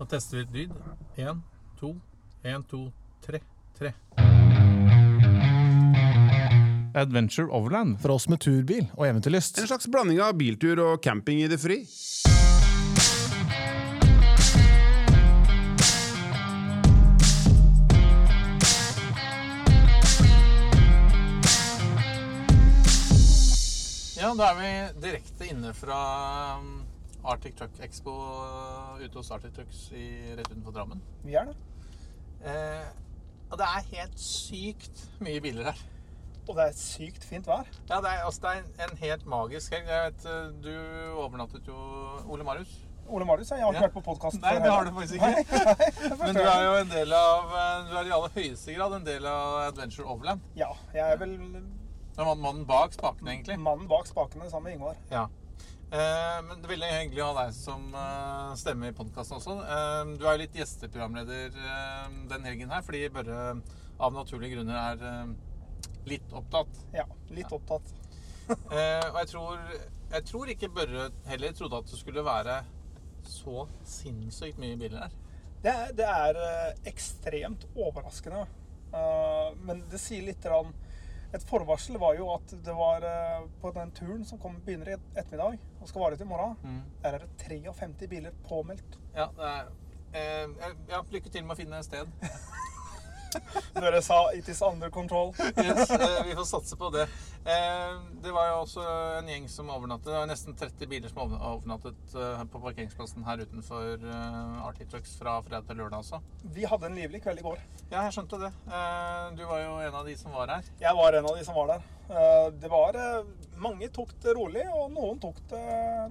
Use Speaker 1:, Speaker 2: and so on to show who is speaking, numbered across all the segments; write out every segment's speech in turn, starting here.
Speaker 1: Nå tester vi litt lyd. Én, to, én, to, tre. Tre. Adventure Overland.
Speaker 2: For oss med turbil og eventyrlyst.
Speaker 3: En slags blanding av biltur og camping i det fri.
Speaker 1: Ja, da er vi direkte inne fra um, Arctic Truck Expo ute hos Arctic Trucks i, rett utenfor Drammen.
Speaker 2: Vi er det.
Speaker 1: Eh, og det er helt sykt mye biler her.
Speaker 2: Og det er sykt fint vær.
Speaker 1: Ja, det er, altså, det er en, en helt magisk helg. Jeg vet, eh, Du overnattet jo Ole Marius.
Speaker 2: Ole Marius, jeg har ikke
Speaker 1: Ja.
Speaker 2: vært på podkasten
Speaker 1: Nei, det har du faktisk ikke.
Speaker 2: ikke.
Speaker 1: Men du er jo en del av eh, Du er i aller høyeste grad en del av Adventure Overland.
Speaker 2: Ja, jeg er vel
Speaker 1: Du er mannen- mannen bak spakene, egentlig.
Speaker 2: mannen bak spakene sammen med Ingvar.
Speaker 1: Ja. Eh, men det er veldig hyggelig å ha deg som eh, stemme i podkasten også. Eh, du er jo litt gjesteprogramleder eh, den helgen her, fordi Børre av naturlige grunner er eh, litt opptatt.
Speaker 2: Ja, litt opptatt.
Speaker 1: Eh, og jeg tror, jeg tror ikke Børre heller trodde at det skulle være så sinnssykt mye biler her.
Speaker 2: Det er, det er eh, ekstremt overraskende. Uh, men det sier litt grann Et forvarsel var jo at det var eh, på den turen som kom, begynner i ettermiddag og skal vare til i morgen, der er det 53 biler påmeldt.
Speaker 1: Ja, det er eh, ja, lykke til med å finne sted.
Speaker 2: Dere sa 'it is under control'.
Speaker 1: Yes, eh, vi får satse på det. Eh, det var jo også en gjeng som overnattet. Det var nesten 30 biler som overn- overnattet eh, på parkeringsplassen her utenfor Arctic Trucks fra fredag til lørdag også.
Speaker 2: Vi hadde en livlig kveld i går.
Speaker 1: Ja, jeg skjønte det. Du var jo en av de som var her.
Speaker 2: Jeg var en av de som var der. Det var Mange tok det rolig, og noen tok det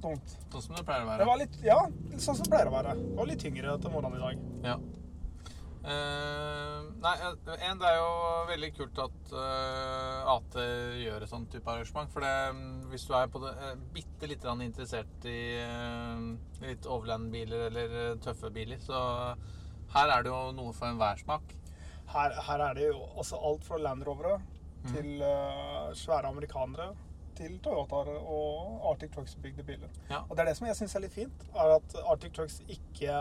Speaker 2: tungt.
Speaker 1: Sånn som det pleier å
Speaker 2: Det
Speaker 1: være.
Speaker 2: var litt, ja, sånn som det pleier å være. Det var litt tyngre til morgenen i dag.
Speaker 1: Ja. Eh, nei, eh, en, det er jo veldig kult at uh, AT gjør et sånt type arrangement. For det, mm, hvis du er på det, uh, bitte litt interessert i uh, litt overland-biler eller eh, tøffe biler, så her er det jo noe for enhver smak.
Speaker 2: Her, her er det jo altså alt fra Land Rovere
Speaker 1: Mm.
Speaker 2: til eh, svære amerikanere til Toyotaer og Arctic Trucks-bygde biler.
Speaker 1: Ja.
Speaker 2: Og det er det som jeg syns er litt fint, er at Arctic Trucks ikke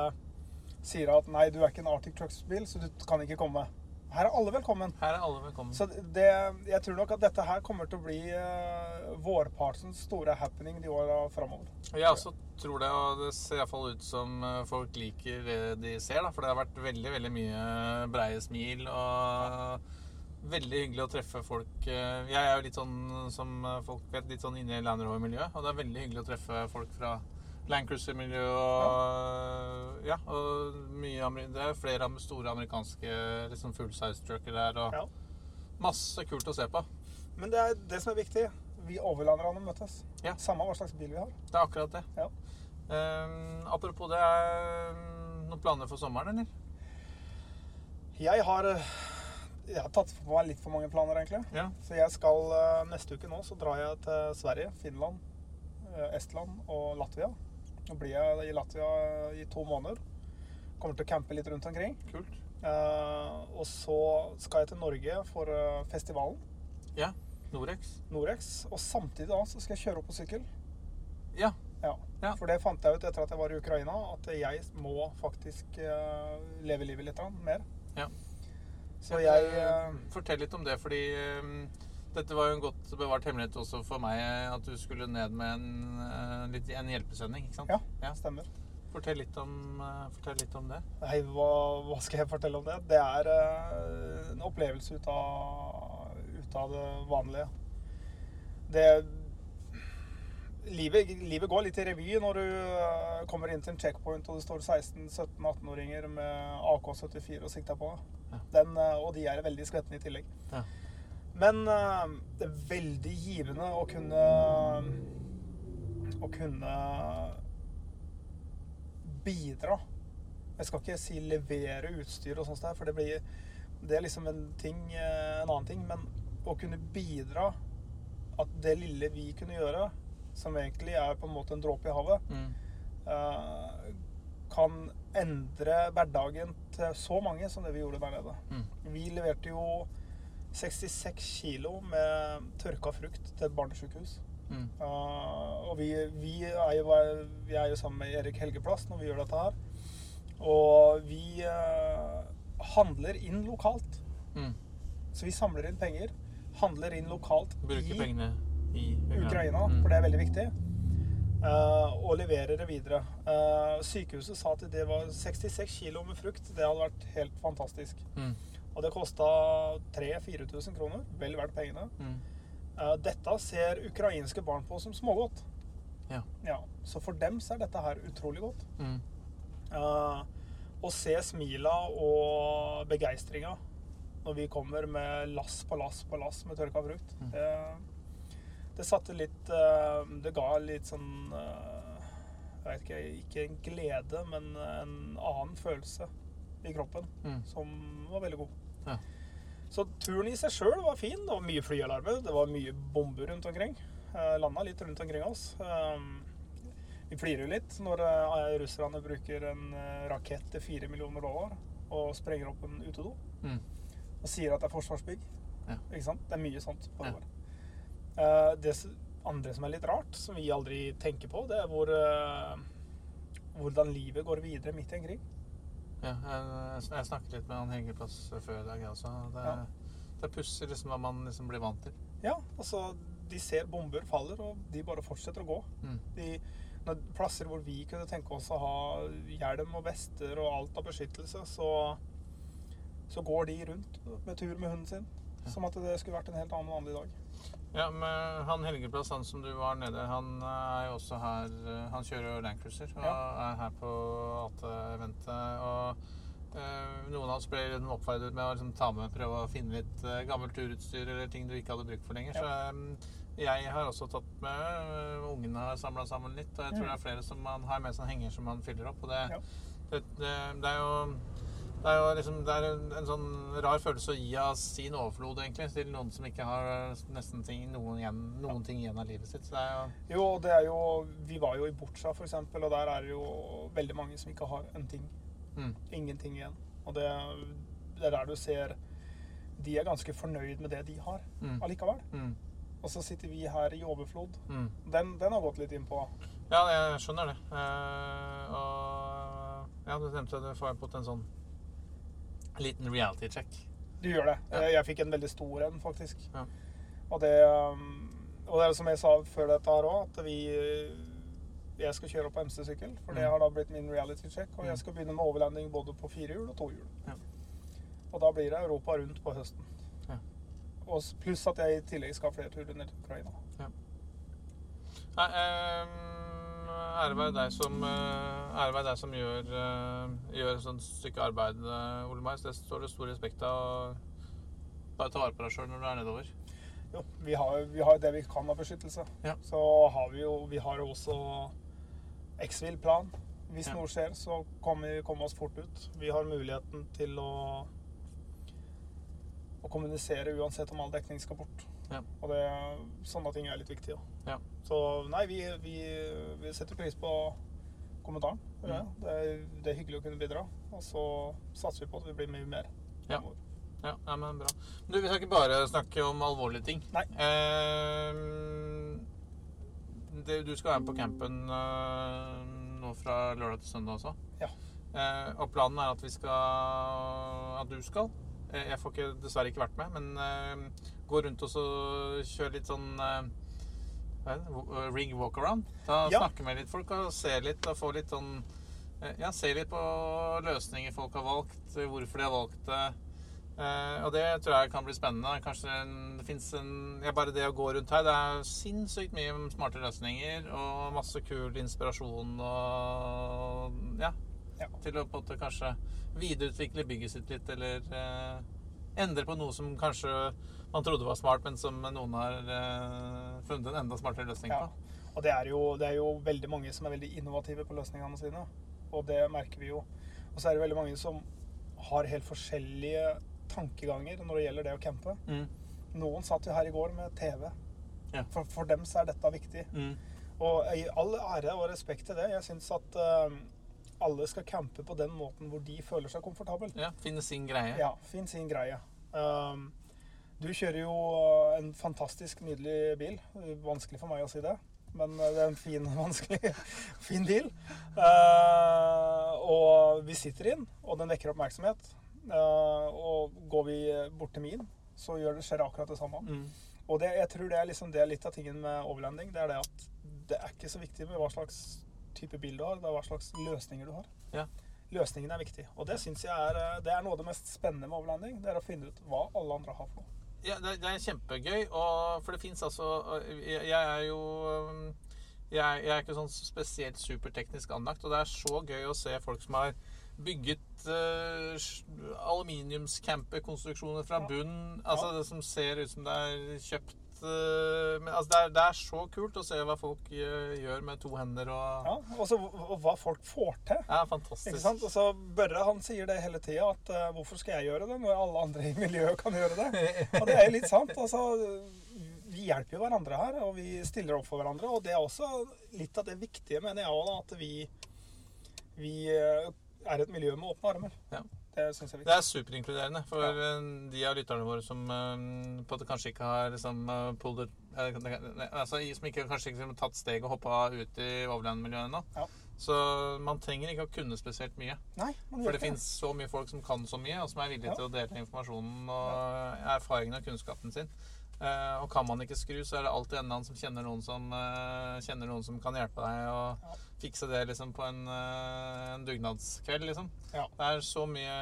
Speaker 2: sier at nei, du er ikke en Arctic Trucks-bil, så du kan ikke komme. Her er alle velkommen.
Speaker 1: Her er alle velkommen.
Speaker 2: Så det, jeg tror nok at dette her kommer til å bli uh, vårpartens store happening de åra framover.
Speaker 1: Jeg også tror det, og det ser iallfall ut som eh, folk liker det de ser. da, For det har vært veldig veldig mye breie smil og veldig hyggelig å treffe folk. Eh, Jeg er jo litt sånn, som folk vet, litt sånn inne i Land Rover-miljøet. Og det er veldig hyggelig å treffe folk fra Land Cruiser-miljø og ja, og mye Det er flere store amerikanske liksom full size trucker der, og
Speaker 2: Ja.
Speaker 1: masse kult å se på.
Speaker 2: Men det er det som er viktig. Vi overlanderne møtes.
Speaker 1: Ja.
Speaker 2: Samme hva slags bil vi har.
Speaker 1: Det er akkurat det.
Speaker 2: Ja.
Speaker 1: Um, apropos det, er noen planer for sommeren, eller?
Speaker 2: Jeg har, eh, jeg har tatt på meg litt for mange planer, egentlig.
Speaker 1: Ja.
Speaker 2: Så jeg skal eh, neste uke nå så drar jeg til Sverige, Finland, eh, Estland og Latvia. Nå blir jeg i Latvia i to måneder. Kommer til å campe litt rundt omkring.
Speaker 1: Kult.
Speaker 2: Uh, og så skal jeg til Norge for uh, festivalen,
Speaker 1: Ja. Norex.
Speaker 2: Norex. Og samtidig da så skal jeg kjøre opp på sykkel.
Speaker 1: Ja.
Speaker 2: Ja.
Speaker 1: Ja.
Speaker 2: For det fant jeg ut etter at jeg var i Ukraina, at jeg må faktisk uh, leve livet litt mer.
Speaker 1: Ja.
Speaker 2: Så jeg
Speaker 1: Fortell litt om det, fordi dette var jo en godt bevart hemmelighet også for meg, at du skulle ned med en, eh, en hjelpesending, ikke sant?
Speaker 2: Ja. stemmer.
Speaker 1: Fortell litt om, eh, fortell litt om det.
Speaker 2: Nei, hva, hva skal jeg fortelle om det? Det er eh, en opplevelse ut av, ut av det vanlige. Det livet, livet går litt i revy når du kommer inn til en checkpoint og det står 16-17-18-åringer med AK-74 og sikter på deg.
Speaker 1: Ja.
Speaker 2: Den, Og de er veldig skvettende i tillegg.
Speaker 1: Ja.
Speaker 2: Men eh, det er veldig givende å kunne Å kunne bidra. Jeg skal ikke si levere utstyr og sånt, der, for det blir Det er liksom en ting, eh, en annen ting. Men å kunne bidra At det lille vi kunne gjøre, som egentlig er på en måte en dråpe i havet,
Speaker 1: Mm.
Speaker 2: eh, kan endre hverdagen til så mange som det vi gjorde der nede.
Speaker 1: Mm.
Speaker 2: Vi leverte jo 66 kilo med tørka frukt til et barnesykehus.
Speaker 1: Mm.
Speaker 2: Uh, og vi, vi, er jo, vi er jo sammen med Erik Helgeplass når vi gjør dette her. Og vi handler inn lokalt.
Speaker 1: Mm.
Speaker 2: Så vi samler inn penger, handler inn lokalt
Speaker 1: Bruker
Speaker 2: i
Speaker 1: pengene i
Speaker 2: Ukraina,
Speaker 1: Mm.
Speaker 2: for det er veldig viktig. Uh, og leverer det videre. Eh, sykehuset sa at det var 66 kilo med frukt. Det hadde vært helt fantastisk.
Speaker 1: Mm.
Speaker 2: Og det kosta 3000-4000 kroner. Vel verdt pengene.
Speaker 1: Mm.
Speaker 2: Eh, dette ser ukrainske barn på som smågodt.
Speaker 1: Ja.
Speaker 2: Ja, så for dem så er dette her utrolig godt.
Speaker 1: Mm.
Speaker 2: Uh, å se smila og begeistringa når vi kommer med lass på lass på lass med tørka frukt.
Speaker 1: Mm.
Speaker 2: Det, det satte litt uh, Det ga litt sånn uh, Jeg vet ikke, ikke en glede, men en annen følelse i kroppen
Speaker 1: Mm.
Speaker 2: som var veldig god.
Speaker 1: Ja.
Speaker 2: Så turen i seg sjøl var fin. Det var mye flyalarmer, det var mye bomber rundt omkring. Uh, Landa litt rundt omkring oss. Um, vi flirer litt når eh, russerne bruker en eh, rakett til fire millioner dollar og sprenger opp en utedo
Speaker 1: Mm.
Speaker 2: og sier at det er forsvarsbygg.
Speaker 1: Ja.
Speaker 2: Ikke sant? Det er mye sånt på
Speaker 1: Ja.
Speaker 2: Eh, det andre som er litt rart, som vi aldri tenker på, det er hvor, eh, hvordan livet går videre midt i en krig.
Speaker 1: Ja, jeg, jeg snakket litt med han Hengeplass før i dag, også. Det,
Speaker 2: Ja.
Speaker 1: det er pussig liksom, hva man liksom blir vant til.
Speaker 2: Ja, altså De ser bomber faller, og de bare fortsetter å gå.
Speaker 1: Mm.
Speaker 2: De, plasser hvor vi kunne tenke oss å ha hjelm og vester og alt av beskyttelse, så, så går de rundt med tur med hunden sin.
Speaker 1: Ja.
Speaker 2: Som at det skulle vært en helt annen vanlig dag.
Speaker 1: Ja, men han Helgeplass, han som du var nede, han er jo også her eh, Han kjører jo Land Cruiser og er her på AT-eventet. Og eh, noen av oss ble liksom oppfordret med å liksom ta med prøve å finne litt eh, gammelt turutstyr eller ting du ikke hadde brukt for lenger. Så eh, jeg har også tatt med eh, Ungene har samla sammen litt, og jeg tror
Speaker 2: Mm.
Speaker 1: det er flere som man har med seg en henger som man fyller opp. Og det,
Speaker 2: Ja.
Speaker 1: det, det, det er jo det er jo liksom, det er en, en sånn rar følelse å gi av sin overflod, egentlig, til noen som ikke har nesten ting, noen, igjen, noen ting igjen av livet sitt. Så det jo
Speaker 2: Jo, det er jo Vi var jo i Butsja, eksempel, og der er det jo veldig mange som ikke har en ting.
Speaker 1: mm,
Speaker 2: Ingenting igjen. Og det, det er der du ser De er ganske fornøyd med det de har
Speaker 1: mm,
Speaker 2: allikevel.
Speaker 1: mm,
Speaker 2: Og så sitter vi her i overflod.
Speaker 1: mm.
Speaker 2: Den, den har gått litt innpå.
Speaker 1: Ja, jeg skjønner det. Eh, og ja, du nevnte at du får på en sånn liten reality check.
Speaker 2: Du gjør det.
Speaker 1: Ja.
Speaker 2: Jeg fikk en veldig stor en, faktisk.
Speaker 1: Ja.
Speaker 2: Og det um, Og det er som jeg sa før dette her òg, at vi Jeg skal kjøre på MC-sykkel, for det
Speaker 1: Mm.
Speaker 2: har da blitt min reality check. Og
Speaker 1: Mm.
Speaker 2: jeg skal begynne med overlanding både på firehjul og tohjul.
Speaker 1: Ja.
Speaker 2: Og da blir det Europa rundt på høsten.
Speaker 1: Ja.
Speaker 2: Og pluss at jeg i tillegg skal ha flere turer ned til Ukraina.
Speaker 1: Nei, eh, ære være deg som, eh, deg som gjør, eh, gjør et sånt stykke arbeid, eh, Ole Mais. Det står det stor respekt av. Bare ta vare på deg sjøl når du er nedover.
Speaker 2: Jo, vi har, vi har det vi kan av beskyttelse.
Speaker 1: Ja.
Speaker 2: Så har vi jo Vi har også X-Will-plan. Hvis
Speaker 1: Ja.
Speaker 2: noe skjer, så kommer vi komme oss fort ut. Vi har muligheten til å å kommunisere uansett om all dekning skal bort.
Speaker 1: Ja.
Speaker 2: Og det, sånne ting er litt viktig. Ja.
Speaker 1: Ja.
Speaker 2: Så nei, vi, vi, vi setter pris på kommentaren. Ja. Det, er, det er hyggelig å kunne bidra. Og så satser vi på at vi blir mye mer.
Speaker 1: Ja. Ja, ja, men bra. Du, vi skal ikke bare snakke om alvorlige ting.
Speaker 2: Nei.
Speaker 1: Eh, det, du skal være med på campen eh, nå fra lørdag til søndag også.
Speaker 2: Ja.
Speaker 1: Eh, og planen er at vi skal At du skal. Eh, jeg får ikke, dessverre ikke vært med, men eh, gå rundt og så kjøre litt sånn Rig walkaround. Da
Speaker 2: Ja.
Speaker 1: Snakke med litt folk og se litt og få litt sånn eh, Ja, se litt på løsninger folk har valgt, hvorfor de har valgt det. Uh, og det tror jeg kan bli spennende. Kanskje en, det fins en ja, Bare det å gå rundt her, det er sinnssykt mye smarte løsninger og masse kul inspirasjon og Ja.
Speaker 2: Ja.
Speaker 1: Til å på en måte kanskje videreutvikle bygget sitt litt, eller uh, endre på noe som kanskje man trodde var smart, men som noen har uh, funnet en enda smartere løsning
Speaker 2: Ja.
Speaker 1: på.
Speaker 2: Og det er, jo, det er jo veldig mange som er veldig innovative på løsningene sine. Og det merker vi jo. Og så er det veldig mange som har helt forskjellige tankeganger når det gjelder det å campe.
Speaker 1: Mm.
Speaker 2: Noen satt jo her i går med TV.
Speaker 1: Ja.
Speaker 2: For, for dem så er dette viktig.
Speaker 1: Mm.
Speaker 2: Og i all ære og respekt til det. Jeg syns at uh, alle skal campe på den måten hvor de føler seg komfortable.
Speaker 1: Ja, finne sin greie.
Speaker 2: Ja, finn sin greie. Um, du kjører jo en fantastisk nydelig bil. Vanskelig for meg å si det, men det er en fin, vanskelig, fin bil. Uh, og vi sitter inn, og den vekker oppmerksomhet. Eh, og går vi bort til min, så gjør det, skjer akkurat det samme.
Speaker 1: Mm.
Speaker 2: Og det, jeg tror det er, liksom, det er litt av tingen med overlanding. Det er det at det er ikke så viktig med hva slags type bil du har, det er hva slags løsninger du har.
Speaker 1: Ja.
Speaker 2: Løsningen er viktig. Og det syns jeg er, eh, det er noe av det mest spennende med overlanding. Det er å finne ut hva alle andre har for noe.
Speaker 1: Ja, det, er kjempegøy, og, for det fins altså jeg, jeg er jo um, jeg, jeg er ikke sånn spesielt superteknisk anlagt, og det er så gøy å se folk som har bygget uh, aluminiumscamperkonstruksjoner fra bunn. Altså det som ser ut som det er kjøpt men, altså, det, er, det er så kult å se hva folk uh, gjør med to hender og
Speaker 2: Ja, og, så, og hva folk får til.
Speaker 1: Ja, fantastisk.
Speaker 2: Ikke sant? Og så Børre han sier det hele tida, at eh, hvorfor skal jeg gjøre det når alle andre i miljøet kan gjøre det? Og det er jo litt sant. altså vi hjelper jo hverandre her, og vi stiller opp for hverandre. Og det er også litt av det viktige, mener jeg òg, at vi, vi eh, er et miljø med åpne armer.
Speaker 1: Ja.
Speaker 2: Det syns jeg er
Speaker 1: Det
Speaker 2: viktig.
Speaker 1: er superinkluderende for ja. de av lytterne våre som eh, på en kanskje ikke har liksom, eh, eh, altså, Som ikke kanskje ikke har tatt steget og hoppa ut i overlandmiljøet ennå.
Speaker 2: Ja.
Speaker 1: Så man trenger ikke å kunne spesielt mye.
Speaker 2: Nei,
Speaker 1: For det fins så mye folk som kan så mye, og som er villige
Speaker 2: Ja.
Speaker 1: til å dele informasjonen og erfaringen og kunnskapen sin. Eh, og kan man ikke skru, så er det alltid en eller annen som kjenner noen som, uh, kjenner noen som kan hjelpe deg å
Speaker 2: Ja.
Speaker 1: fikse det liksom på en, uh, en dugnadskveld, liksom.
Speaker 2: Ja.
Speaker 1: Det er så mye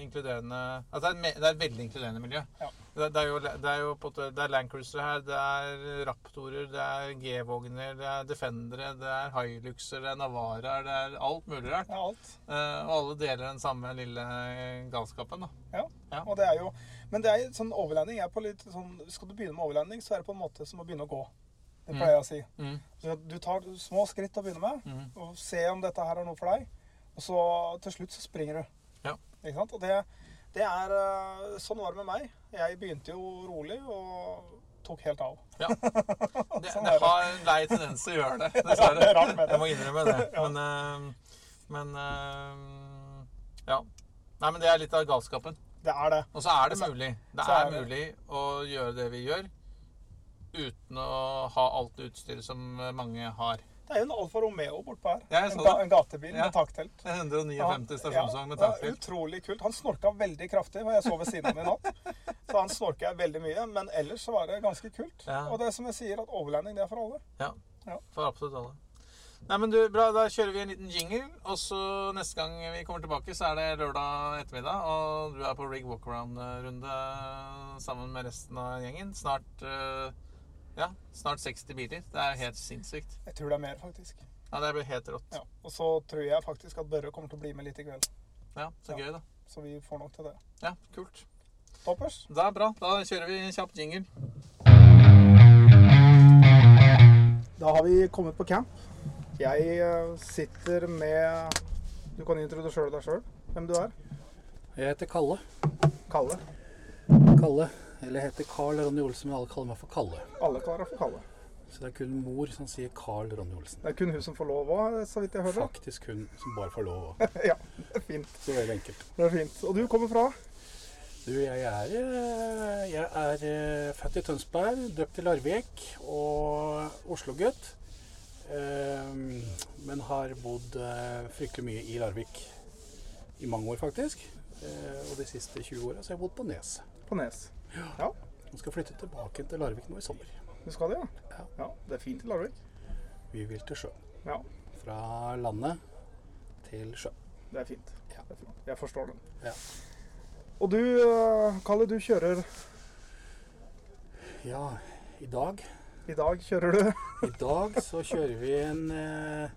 Speaker 1: inkluderende altså det, er, er et veldig inkluderende miljø.
Speaker 2: Ja.
Speaker 1: Det, det, er jo, det er jo på Det er Landcruisere her, det er Raptorer, det er G-vogner, det er Defendere, det er Hiluxer, det er Navaraer, det er alt mulig rart.
Speaker 2: Er.
Speaker 1: Eh, og alle deler den samme lille galskapen, da.
Speaker 2: Ja.
Speaker 1: Ja.
Speaker 2: Og det er jo Men det er sånn overlanding er på litt sånn Skal du begynne med overlanding, så er det på en måte som å begynne å gå. Det pleier jeg å si.
Speaker 1: Mm.
Speaker 2: Så du tar små skritt å begynne med,
Speaker 1: mm.
Speaker 2: og se om dette her er noe for deg. Og så til slutt så springer du.
Speaker 1: Ja.
Speaker 2: Ikke sant? Og det, det er eh, Sånn var det med meg. Jeg begynte jo rolig og tok helt av.
Speaker 1: Ja. Det,
Speaker 2: Sånn
Speaker 1: det har en lei tendens til å gjøre det,
Speaker 2: er
Speaker 1: dessverre.
Speaker 2: Ja, med det.
Speaker 1: Jeg må innrømme det. Men, eh, men eh, Ja. Nei, men det er litt av galskapen.
Speaker 2: Det er det.
Speaker 1: Og så er det
Speaker 2: Altså,
Speaker 1: mulig. Det er
Speaker 2: er det.
Speaker 1: mulig å gjøre det vi gjør, uten å ha alt utstyret som mange har.
Speaker 2: Det er jo en Alfa Romeo bortpå her.
Speaker 1: Ja,
Speaker 2: en, ga- en gatebil
Speaker 1: Ja.
Speaker 2: med taktelt.
Speaker 1: Det er 159 stasjonsvogn med
Speaker 2: ja,
Speaker 1: takfelt.
Speaker 2: Utrolig kult. Han snorka veldig kraftig, for jeg så ved siden av ham i natt. Så han snorka veldig mye, men ellers var det ganske kult.
Speaker 1: Ja.
Speaker 2: Og det er som jeg sier, at overlanding det er for alle.
Speaker 1: Ja.
Speaker 2: Ja.
Speaker 1: For absolutt alle. Nei, men du, bra, Da kjører vi en liten jingle, og så neste gang vi kommer tilbake, så er det lørdag ettermiddag, og du er på rig walkaround-runde sammen med resten av gjengen. Snart eh, ja, snart 60 biler. Det er helt sinnssykt.
Speaker 2: Jeg tror det er mer, faktisk.
Speaker 1: Ja, Det blir helt rått.
Speaker 2: Ja. Og så tror jeg faktisk at Børre kommer til å bli med litt i kveld.
Speaker 1: Ja, Så
Speaker 2: Ja.
Speaker 1: gøy, da.
Speaker 2: Så vi får nok til det.
Speaker 1: Ja, kult.
Speaker 2: Toppers.
Speaker 1: Det er bra. Da kjører vi en kjapp jingle.
Speaker 2: Da har vi kommet på camp. Jeg eh, sitter med Du kan introdusere deg sjøl, hvem du er.
Speaker 4: Jeg heter Kalle.
Speaker 2: Kalle.
Speaker 4: Kalle. Eller jeg heter Carl Ronny Olsen, men alle kaller meg for Kalle.
Speaker 2: Alle kaller deg for Kalle.
Speaker 4: Så det er kun mor som sier Carl Ronny Olsen.
Speaker 2: Det er kun hun som får lov òg, så vidt jeg hører.
Speaker 4: Faktisk hun som bare får lov.
Speaker 2: ja, det er fint.
Speaker 4: Så veldig enkelt.
Speaker 2: Det er fint. Og du kommer fra?
Speaker 4: Du, jeg er, eh, jeg er eh, født i Tønsberg, døpt i Larvik og Oslo-gutt. Eh, Men har bodd eh, fryktelig mye i Larvik i mange år, faktisk. Eh, Og de siste 20 åra har jeg bodd på Nes.
Speaker 2: På Nes. Ja,
Speaker 4: Jeg skal flytte tilbake til Larvik nå i sommer.
Speaker 2: du skal det, ja?
Speaker 4: Ja.
Speaker 2: Ja, Det er fint i Larvik.
Speaker 4: Vi vil til sjøen.
Speaker 2: Ja,
Speaker 4: Fra landet til sjøen.
Speaker 2: det er fint.
Speaker 4: Ja.
Speaker 2: Det er fint. Jeg forstår den.
Speaker 4: Ja.
Speaker 2: Og du, eh, Kalle, du kjører
Speaker 4: Ja, i dag
Speaker 2: I dag kjører du
Speaker 4: I dag så kjører vi en eh,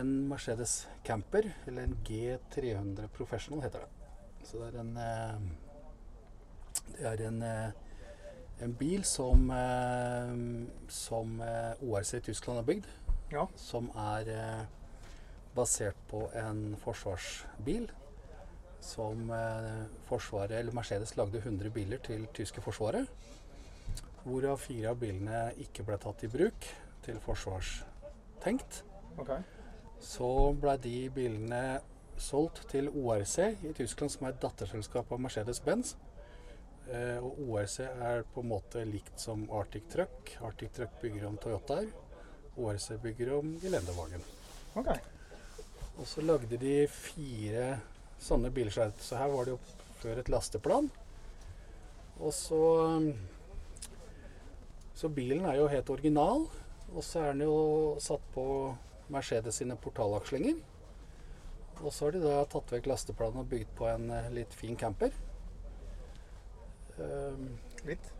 Speaker 4: en Mercedes Camper, eller en G300 Professional heter det. Så det er en eh, Det er en, eh, en bil som som ORC i Tyskland har bygd.
Speaker 2: Ja.
Speaker 4: Som er basert på en forsvarsbil som eh, Forsvaret, eller Mercedes lagde 100 biler til tyske forsvaret. Hvorav fire av bilene ikke ble tatt i bruk til forsvarstenkt.
Speaker 2: OK.
Speaker 4: Så ble de bilene solgt til ORC i Tyskland, som er et datterselskap av Mercedes-Benz. Eh, og ORC er på en måte likt som Arctic Truck. Arctic Truck bygger om Toyotaer. ORC bygger om Gelendewagen.
Speaker 2: ok.
Speaker 4: Og så lagde de fire sånne biler. så er- her var det jo før et lasteplan. Og så Så bilen er jo helt original. Og så er den jo satt på Mercedes sine portalakslinger. Og så har de da tatt vekk lasteplanen og bygd på en eh, litt fin camper. Um,
Speaker 2: Litt.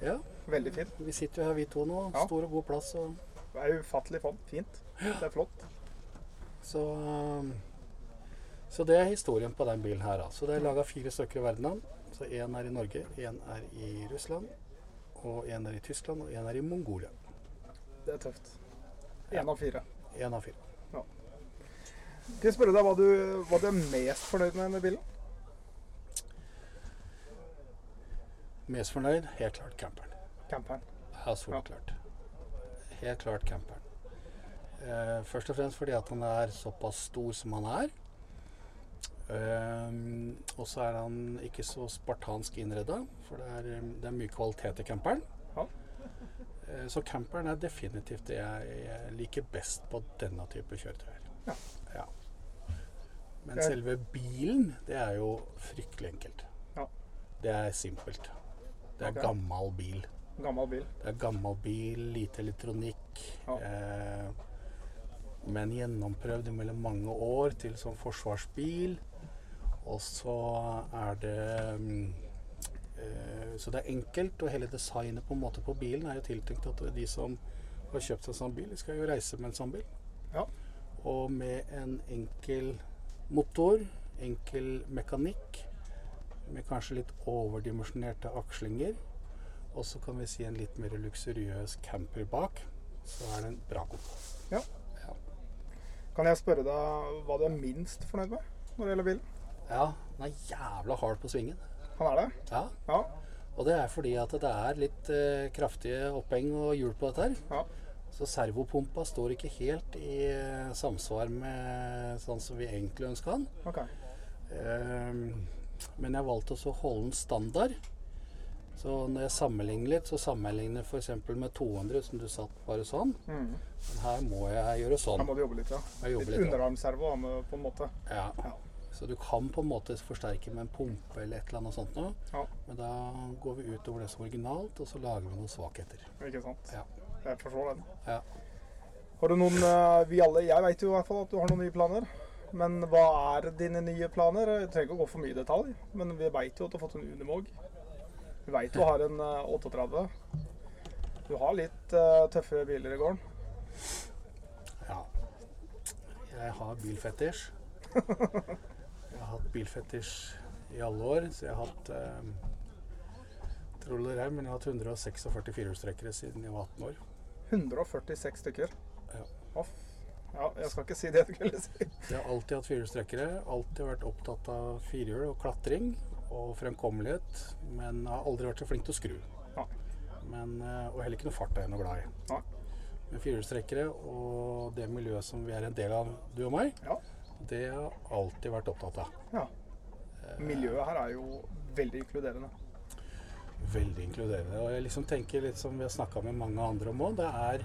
Speaker 4: ja,
Speaker 2: Veldig fint.
Speaker 4: vi sitter jo her vi to nå.
Speaker 2: Ja.
Speaker 4: Stor og god plass. Og
Speaker 2: Det er ufattelig fint. Det er flott.
Speaker 4: Så, um, så det er historien på den bilen her. Så det er laga fire stykker i verden. Så én er i Norge, én er i Russland, og én er i Tyskland, og én er i Mongolia.
Speaker 2: Det er tøft. Én av fire.
Speaker 4: Én av fire.
Speaker 2: Skal jeg spørre deg hva du, hva du er mest fornøyd med med bilen?
Speaker 4: Mest fornøyd? Helt klart camperen.
Speaker 2: Camperen.
Speaker 4: Ja, soleklart. Helt klart camperen. Eh, først og fremst fordi at han er såpass stor som han er. Ehm, og så er han ikke så spartansk innreda, for det er, det er mye kvalitet i camperen.
Speaker 2: Ja.
Speaker 4: Uh, så camperen er definitivt det jeg, jeg liker best på denne type kjøretøyer.
Speaker 2: Ja.
Speaker 4: Ja. Men selve bilen, det er jo fryktelig enkelt.
Speaker 2: Ja.
Speaker 4: Det er simpelt. Det er
Speaker 2: okay.
Speaker 4: gammel bil.
Speaker 2: Gammel bil.
Speaker 4: Det er gammel bil, lite elektronikk. Eh, men gjennomprøvd mellom mange år til som forsvarsbil. Og så er det mm, eh, Så det er enkelt, og hele designet på en måte på bilen er jo tiltenkt at de som har kjøpt seg sånn bil, de skal jo reise med en sånn bil.
Speaker 2: Ja.
Speaker 4: Og med en enkel motor, enkel mekanikk, med kanskje litt overdimensjonerte akslinger, og så kan vi si en litt mer luksuriøs camper bak, så er det en bra kombo.
Speaker 2: Ja.
Speaker 4: Ja.
Speaker 2: Kan jeg spørre deg hva du er minst fornøyd med når det gjelder bilen?
Speaker 4: Ja, den er jævla hard på svingen.
Speaker 2: Han er det?
Speaker 4: Ja,
Speaker 2: Ja.
Speaker 4: og det er fordi at det er litt eh, kraftige oppheng og hjul på dette her.
Speaker 2: ja.
Speaker 4: Så servopumpa står ikke helt i eh, samsvar med sånn som vi egentlig ønska den.
Speaker 2: OK.
Speaker 4: Ehm, men jeg valgte også å holde den standard. Så når jeg sammenligner litt, så sammenligner jeg f.eks. med 200, som du satt bare sånn.
Speaker 2: Mm.
Speaker 4: Men her må jeg gjøre sånn.
Speaker 2: Her må du jobbe litt, ja.
Speaker 4: Jobbe
Speaker 2: Litt
Speaker 4: litt.
Speaker 2: underarmservo på en måte.
Speaker 4: Ja.
Speaker 2: Ja.
Speaker 4: Så du kan på en måte forsterke med en pumpe eller et eller annet sånt noe.
Speaker 2: Ja.
Speaker 4: Men da går vi utover det som er originalt, og så lager vi noen svakheter.
Speaker 2: Ikke sant?
Speaker 4: Ja.
Speaker 2: Jeg forstår den.
Speaker 4: Ja.
Speaker 2: Har du noen eh, Vi alle Jeg vet jo i hvert fall at du har noen nye planer. Men hva er dine nye planer? Jeg trenger ikke å gå for mye i detalj, men vi veit jo at du har fått en Unimog. Vi veit du har en eh, 38. Du har litt uh, tøffe biler i gården.
Speaker 4: ja. Jeg har bilfetisj. Jeg har hatt bilfetisj i alle år, så jeg har hatt eh, Tror her, men jeg har hatt 146 firehjulstrekkere siden jeg var 18 år.
Speaker 2: 146 stykker.
Speaker 4: Ja.
Speaker 2: Off. Ja, jeg skal ikke si det du skulle si.
Speaker 4: Jeg har alltid hatt firehjulstrekkere. Alltid vært opptatt av firehjul og klatring og fremkommelighet. Men har aldri vært så flink til å skru.
Speaker 2: Ja.
Speaker 4: Men, eh, og heller ikke noe fart er jeg noe glad i.
Speaker 2: Ja.
Speaker 4: Men firehjulstrekkere og det miljøet som vi er en del av, du og meg,
Speaker 2: Ja.
Speaker 4: Det har jeg alltid vært opptatt av.
Speaker 2: ja. Miljøet her er jo veldig inkluderende.
Speaker 4: Veldig inkluderende. Og jeg liksom tenker litt som vi har snakka med mange andre om òg, det er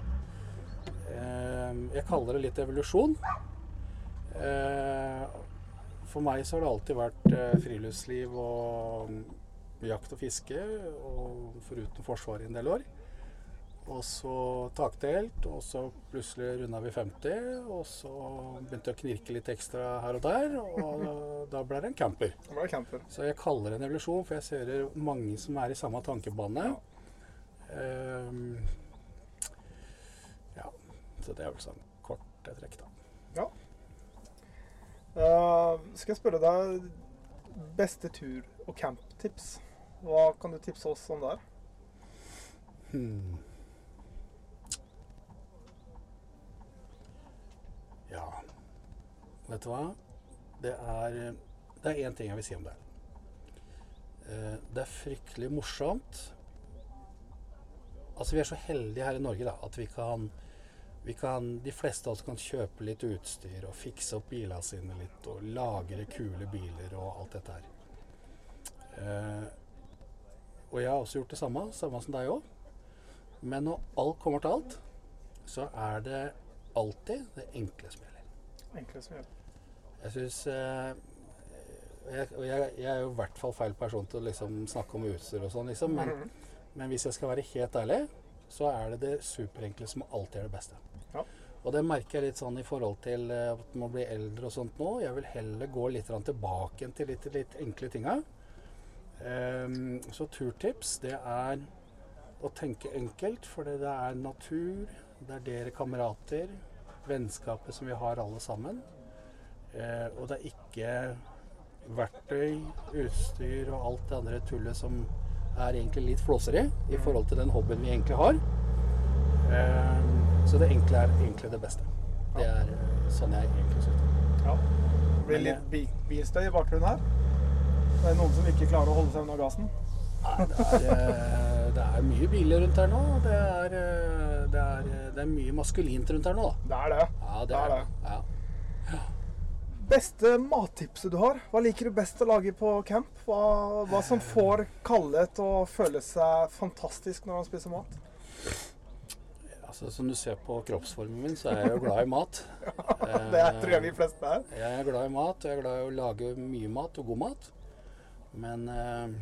Speaker 4: eh, Jeg kaller det litt evolusjon. Eh, for meg så har det alltid vært eh, friluftsliv og mm, jakt og fiske, og foruten Forsvaret i en del år. Og så takdelt, og så plutselig runda vi 50, og så begynte det å knirke litt ekstra her og der, og da ble det en camper.
Speaker 2: Det ble camper.
Speaker 4: Så jeg kaller det en evolusjon, for jeg ser mange som er i samme tankebane. Ehm, ja, så det er vel sånn korte trekk, da.
Speaker 2: Ja. Uh, skal jeg spørre deg beste tur- og camptips? Hva kan du tipse oss om der?
Speaker 4: Hmm. Ja, vet du hva? Det er Det er én ting jeg vil si om det. Eh, Det er fryktelig morsomt. Altså, vi er så heldige her i Norge da, at vi kan, vi kan De fleste av oss kan kjøpe litt utstyr og fikse opp bilene sine litt og lagre kule biler og alt dette her. Eh, og jeg har også gjort det samme, samme som deg òg. Men når alt kommer til alt, så er det alltid det enkle som gjelder.
Speaker 2: Enkle som gjelder.
Speaker 4: Jeg syns eh, jeg, jeg, jeg er jo i hvert fall feil person til å liksom snakke om utstyr og sånn, liksom. Men,
Speaker 2: Mhm.
Speaker 4: men hvis jeg skal være helt ærlig, så er det det superenkle som alltid er det beste.
Speaker 2: Ja.
Speaker 4: Og det merker jeg litt sånn i forhold til eh, at man blir eldre og sånt nå. Jeg vil heller gå litt tilbake til litt, litt enkle tinga. Um, så turtips, det er å tenke enkelt, for det er natur, det er dere kamerater, vennskapet som vi har alle sammen. Eh, og det er ikke verktøy, utstyr og alt det andre tullet som er egentlig litt flåseri i forhold til den hobbyen vi egentlig har. Eh, så det enkle er egentlig det beste. Det er eh, sånn jeg egentlig synes det.
Speaker 2: Ja. Det blir litt bi bilstøy i bakgrunnen her. Det er noen som ikke klarer å holde seg unna gassen.
Speaker 4: Nei, det er, eh, det er mye biler rundt her nå. Det er, eh, det er, eh, det er mye maskulint rundt her nå, da.
Speaker 2: Det er det.
Speaker 4: Ja, det
Speaker 2: er det.
Speaker 4: det. Ja.
Speaker 2: Beste mattipset du har? Hva liker du best å lage på camp? Hva, hva som får Kalle til å føle seg fantastisk når han spiser mat?
Speaker 4: Altså, som du ser på kroppsformen min, så er jeg jo glad i mat.
Speaker 2: Det tror jeg vi fleste er.
Speaker 4: Jeg er glad i mat, og jeg er glad i å lage mye mat og god mat. Men eh,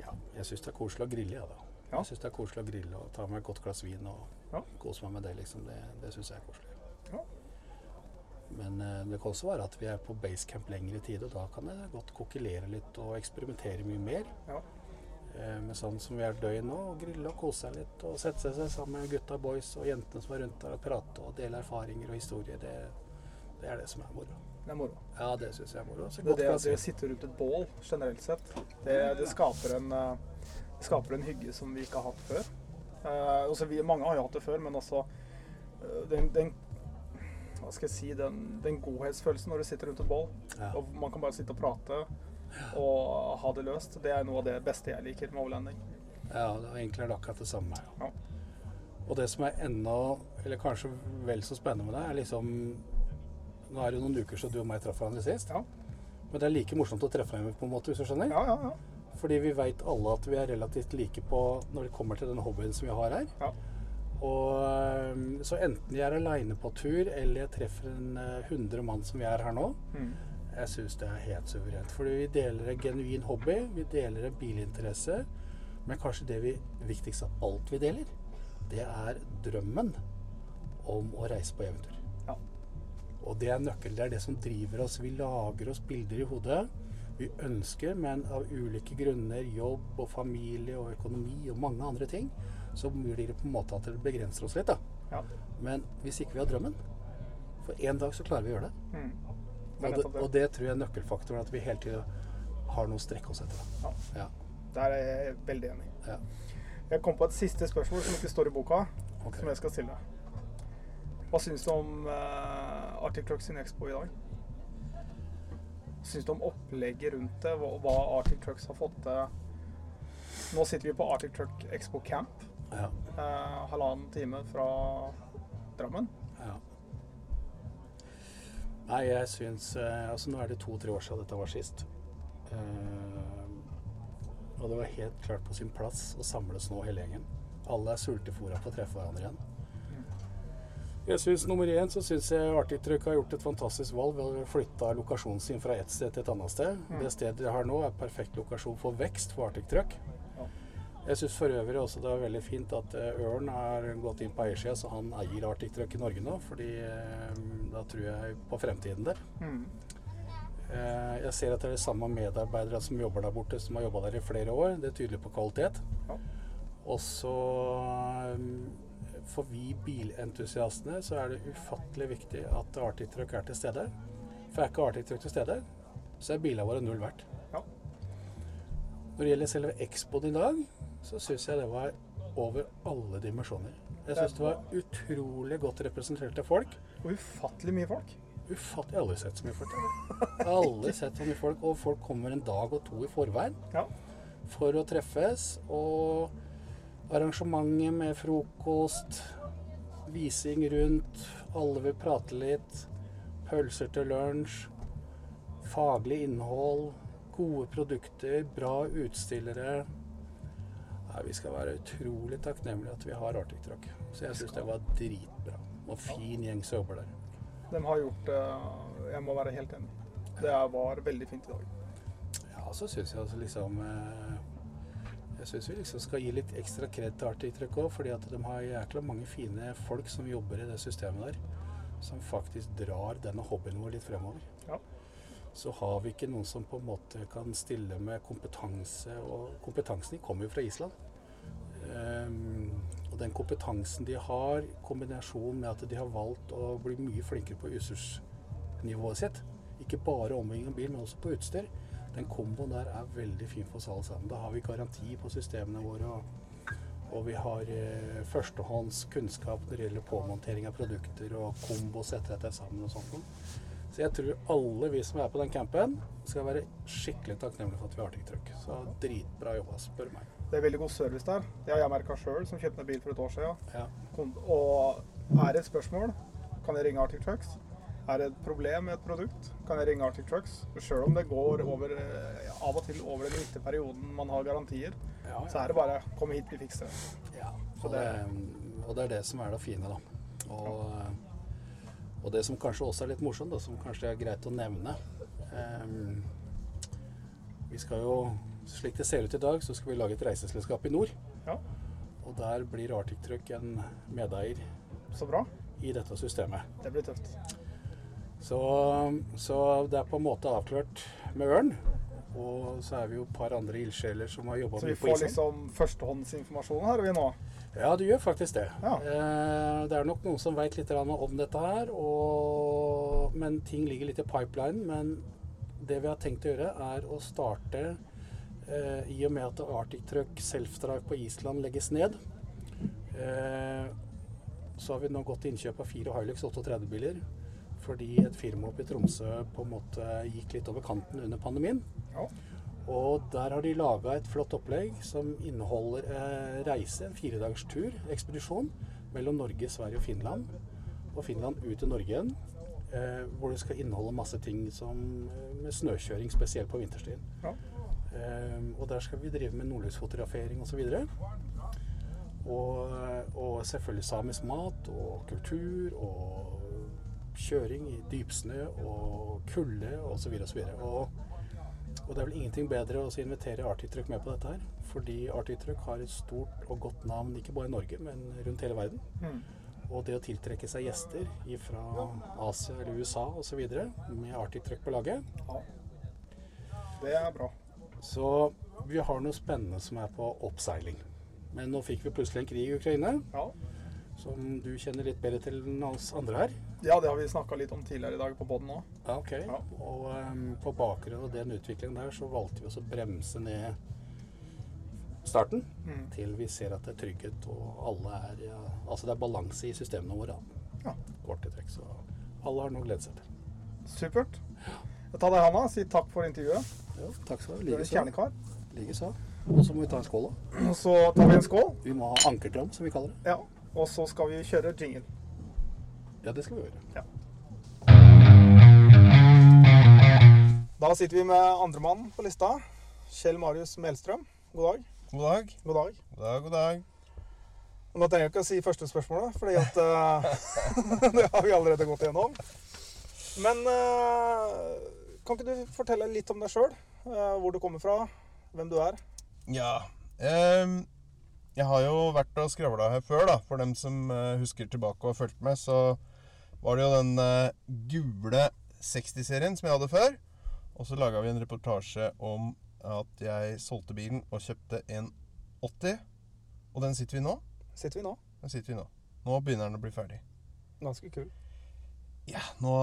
Speaker 4: ja, jeg syns det er koselig å grille, ja, da.
Speaker 2: Ja.
Speaker 4: Jeg syns det er koselig å grille og ta meg et godt glass vin og
Speaker 2: Ja.
Speaker 4: kose meg med det, liksom. Det, det syns jeg er koselig.
Speaker 2: Ja.
Speaker 4: Men eh, det kan også være at vi er på basecamp lengre tid, og da kan jeg godt kokkelere litt og eksperimentere mye mer.
Speaker 2: Ja.
Speaker 4: Eh, men sånn som vi er døgn nå, og grille og kose seg litt og sette seg sammen med gutta boys og jentene som er rundt der og prate og dele erfaringer og historier, det, det er det som er moro.
Speaker 2: Det er moro.
Speaker 4: Ja, det syns jeg er moro. Så
Speaker 2: Det, det, det å sitte rundt et bål generelt sett, det, det skaper, en, eh, skaper en hygge som vi ikke har hatt før. Eh, også vi, mange har jo hatt det før, men altså eh, den, den hva skal jeg si, den, den godhetsfølelsen når du sitter rundt et bål.
Speaker 4: Ja.
Speaker 2: Og man kan bare sitte og prate og ha det løst. Det er noe av det beste jeg liker med overlanding.
Speaker 4: ja, det er egentlig akkurat det samme. Ja. Og det som er enda, eller kanskje vel så spennende med det, er liksom Nå er det jo noen uker siden du og meg traff hverandre sist.
Speaker 2: Ja,
Speaker 4: Men det er like morsomt å treffe hverandre på en måte, hvis du skjønner.
Speaker 2: ja, ja. ja.
Speaker 4: Fordi vi veit alle at vi er relativt like på når det kommer til den hobbyen som vi har her.
Speaker 2: Ja.
Speaker 4: Og Så enten jeg er aleine på tur, eller jeg treffer en hundre 100 mann som vi er her nå,
Speaker 2: Mm.
Speaker 4: jeg syns det er helt suverent. Fordi vi deler en genuin hobby, vi deler en bilinteresse. Men kanskje det vi, viktigste av alt vi deler, det er drømmen om å reise på eventyr.
Speaker 2: Ja.
Speaker 4: Og det er nøkkelen. Det er det som driver oss. Vi lager oss bilder i hodet. Vi ønsker, men av ulike grunner, jobb og familie og økonomi og mange andre ting, så blir det på en måte at det begrenser oss litt. da.
Speaker 2: ja.
Speaker 4: Men hvis ikke vi har drømmen For en dag så klarer vi å gjøre det.
Speaker 2: Mm. Det
Speaker 4: Og det, og det tror jeg er nøkkelfaktoren. At vi hele tida har noe å strekke oss etter.
Speaker 2: Ja.
Speaker 4: Ja.
Speaker 2: Der er jeg veldig enig.
Speaker 4: ja.
Speaker 2: Jeg kom på et siste spørsmål som ikke står i boka,
Speaker 4: okay.
Speaker 2: som jeg skal stille. Hva syns du om uh, Arctic Clocks sin Expo i dag? Syns du om opplegget rundt det, hva, hva Arctic Trucks har fått til? Nå sitter vi på Arctic Truck Expo Camp,
Speaker 4: Ja.
Speaker 2: eh, halvannen time fra Drammen.
Speaker 4: ja. Nei, jeg syns eh, Altså, nå er det to-tre år siden dette var sist. Eh, og det var helt klart på sin plass å samles nå, hele gjengen. Alle er sultefòra på å treffe hverandre igjen. Jeg synes Nummer én så syns jeg Arctic har gjort et fantastisk valg ved å flytte lokasjonen sin fra ett sted til et annet sted.
Speaker 2: Mm.
Speaker 4: Det stedet jeg har nå, er perfekt lokasjon for vekst for Arctic Truck.
Speaker 2: Ja.
Speaker 4: Jeg syns for øvrig også det er veldig fint at eh, Ørn har gått inn på eiersida, så han eier Arctic Truck i Norge nå. fordi eh, da tror jeg på fremtiden der.
Speaker 2: Mm.
Speaker 4: Eh, jeg ser at det er de samme medarbeidere som jobber der borte, som har jobba der i flere år. Det er tydelig på kvalitet.
Speaker 2: Ja.
Speaker 4: Og så for vi bilentusiastene så er det ufattelig viktig at Arctic Truck er til stede. For er ikke Arctic Truck til stede, så er bilene våre null verdt.
Speaker 2: Ja.
Speaker 4: Når det gjelder selve Expoen i dag, så syns jeg det var over alle dimensjoner. Jeg syns det var utrolig godt representerte folk.
Speaker 2: Og ufattelig mye folk.
Speaker 4: Ufattelig. Jeg har aldri sett så mye folk. Jeg har aldri sett så mye folk, og folk kommer en dag og to i forveien
Speaker 2: Ja.
Speaker 4: for å treffes. Og arrangementet med frokost, vising rundt, alle vil prate litt, pølser til lunsj, faglig innhold, gode produkter, bra utstillere. Nei, vi skal være utrolig takknemlige at vi har Arctic Truck. Så jeg syns det var dritbra. Og fin gjeng som jobber der.
Speaker 2: De har gjort det Jeg må være helt enig. Det var veldig fint i dag.
Speaker 4: Ja, så syns jeg altså liksom eh, Jeg syns vi liksom skal gi litt ekstra kred til Arctic òg, fordi at de har jækla mange fine folk som jobber i det systemet der. Som faktisk drar denne hobbyen vår litt fremover.
Speaker 2: Ja.
Speaker 4: Så har vi ikke noen som på en måte kan stille med kompetanse, og kompetansen de kommer jo fra Island. Um, og den kompetansen de har, i kombinasjon med at de har valgt å bli mye flinkere på utstyrsnivået sitt, ikke bare ombygging av bil, men også på utstyr, den komboen der er veldig fin for oss alle sammen. Da har vi garanti på systemene våre, og, og vi har eh, førstehånds kunnskap når det gjelder påmontering av produkter og kombo setter dette sammen og sånt. Så jeg tror alle vi som er på den campen, skal være skikkelig takknemlige for at vi har Arctic Truck. Så dritbra jobba, spør meg.
Speaker 2: Det er veldig god service der. Det har jeg merka sjøl, som kjøpte bil for et år siden.
Speaker 4: Ja.
Speaker 2: Og er det et spørsmål, kan jeg ringe Arctic Trucks. Er det et problem med et produkt, kan jeg ringe Arctic Trucks. Sjøl om det går over, eh, av og til over den gitte perioden man har garantier,
Speaker 4: Ja,
Speaker 2: så er det bare 'kom hit, vi fikser det'.
Speaker 4: Ja, og det, og det er det som er det fine, da. Og, og det som kanskje også er litt morsomt, da, som kanskje er greit å nevne um, Vi skal jo, slik det ser ut i dag, så skal vi lage et reiseselskap i nord.
Speaker 2: Ja,
Speaker 4: Og der blir Arctic Truck en medeier
Speaker 2: så bra.
Speaker 4: i dette systemet.
Speaker 2: Det blir tøft.
Speaker 4: Så, så det er på en måte avklart med Ørn. Og så er vi jo et par andre ildsjeler som har jobba
Speaker 2: Så vi får liksom førstehåndsinformasjon her, vi nå.
Speaker 4: Ja, du gjør faktisk det.
Speaker 2: Ja.
Speaker 4: Eh, det er nok noen som veit litt om dette her, og, men ting ligger litt i pipeline. Men det vi har tenkt å gjøre, er å starte eh, I og med at Arctic Truck Self-Drive på Island legges ned, eh, så har vi nå gått til innkjøp av fire Hilux 38-biler. Fordi et firma oppe i Tromsø på en måte gikk litt over kanten under pandemien.
Speaker 2: Ja.
Speaker 4: Og der har de laga et flott opplegg som inneholder eh, reise, en firedagers tur, ekspedisjon, mellom Norge, Sverige og Finland. Og Finland ut til Norge igjen. Eh, hvor det skal inneholde masse ting som eh, med snøkjøring, spesielt på vinterstid.
Speaker 2: Ja.
Speaker 4: Eh, og der skal vi drive med nordlysfotografering osv. Og, og selvfølgelig samisk mat og kultur og kjøring i dypsnø og kulde osv. osv. Og, og det er vel ingenting bedre å invitere Arctic Truck med på dette her. Fordi Arctic Truck har et stort og godt navn ikke bare i Norge, men rundt hele verden.
Speaker 2: Mm.
Speaker 4: Og det å tiltrekke seg gjester fra Asia eller USA osv. med Arctic Truck på laget
Speaker 2: ja. Det er bra.
Speaker 4: Så vi har noe spennende som er på oppseiling. Men nå fikk vi plutselig en krig i Ukraina,
Speaker 2: Ja.
Speaker 4: Som du kjenner litt bedre til enn oss andre her.
Speaker 2: ja, det har vi snakka litt om tidligere i dag på poden òg.
Speaker 4: Ja, ok.
Speaker 2: Ja.
Speaker 4: Og um, på bakgrunn av den utviklingen der, så valgte vi oss å bremse ned starten
Speaker 2: Mm.
Speaker 4: til vi ser at det er trygghet og alle er ja, Altså det er balanse i systemene våre.
Speaker 2: Ja.
Speaker 4: Kort i trekk. Så alle har noe å glede seg til.
Speaker 2: Supert. Tar deg handa, si takk for intervjuet.
Speaker 4: Ja, takk skal du ha.
Speaker 2: en kjernekar.
Speaker 4: Likeså. Og så må vi ta en skål, da.
Speaker 2: Og så tar vi en skål.
Speaker 4: Vi må ha ankertram, som vi kaller det.
Speaker 2: Ja. Og så skal vi kjøre jingle.
Speaker 4: Ja, det skal vi gjøre.
Speaker 2: Da sitter vi med andremann på lista. Kjell Marius Melstrøm. God dag.
Speaker 5: God dag.
Speaker 2: God dag.
Speaker 5: God dag, god dag.
Speaker 2: Og nå trenger jeg ikke å si første spørsmålet, fordi at eh, det har vi allerede gått igjennom. Men eh, kan ikke du fortelle litt om deg sjøl? hvor du kommer fra, hvem du er?
Speaker 5: Ja. ehm, jeg har jo vært og skravla her før, da. For dem som eh, husker tilbake og har fulgt med, så var det jo den eh, gule 60-serien som jeg hadde før. Og så laga vi en reportasje om at jeg solgte bilen og kjøpte en 80. Og den sitter vi nå.
Speaker 2: Sitter vi nå?
Speaker 5: Den sitter vi nå. Nå begynner den å bli ferdig.
Speaker 2: Ganske kul.
Speaker 5: Ja, nå,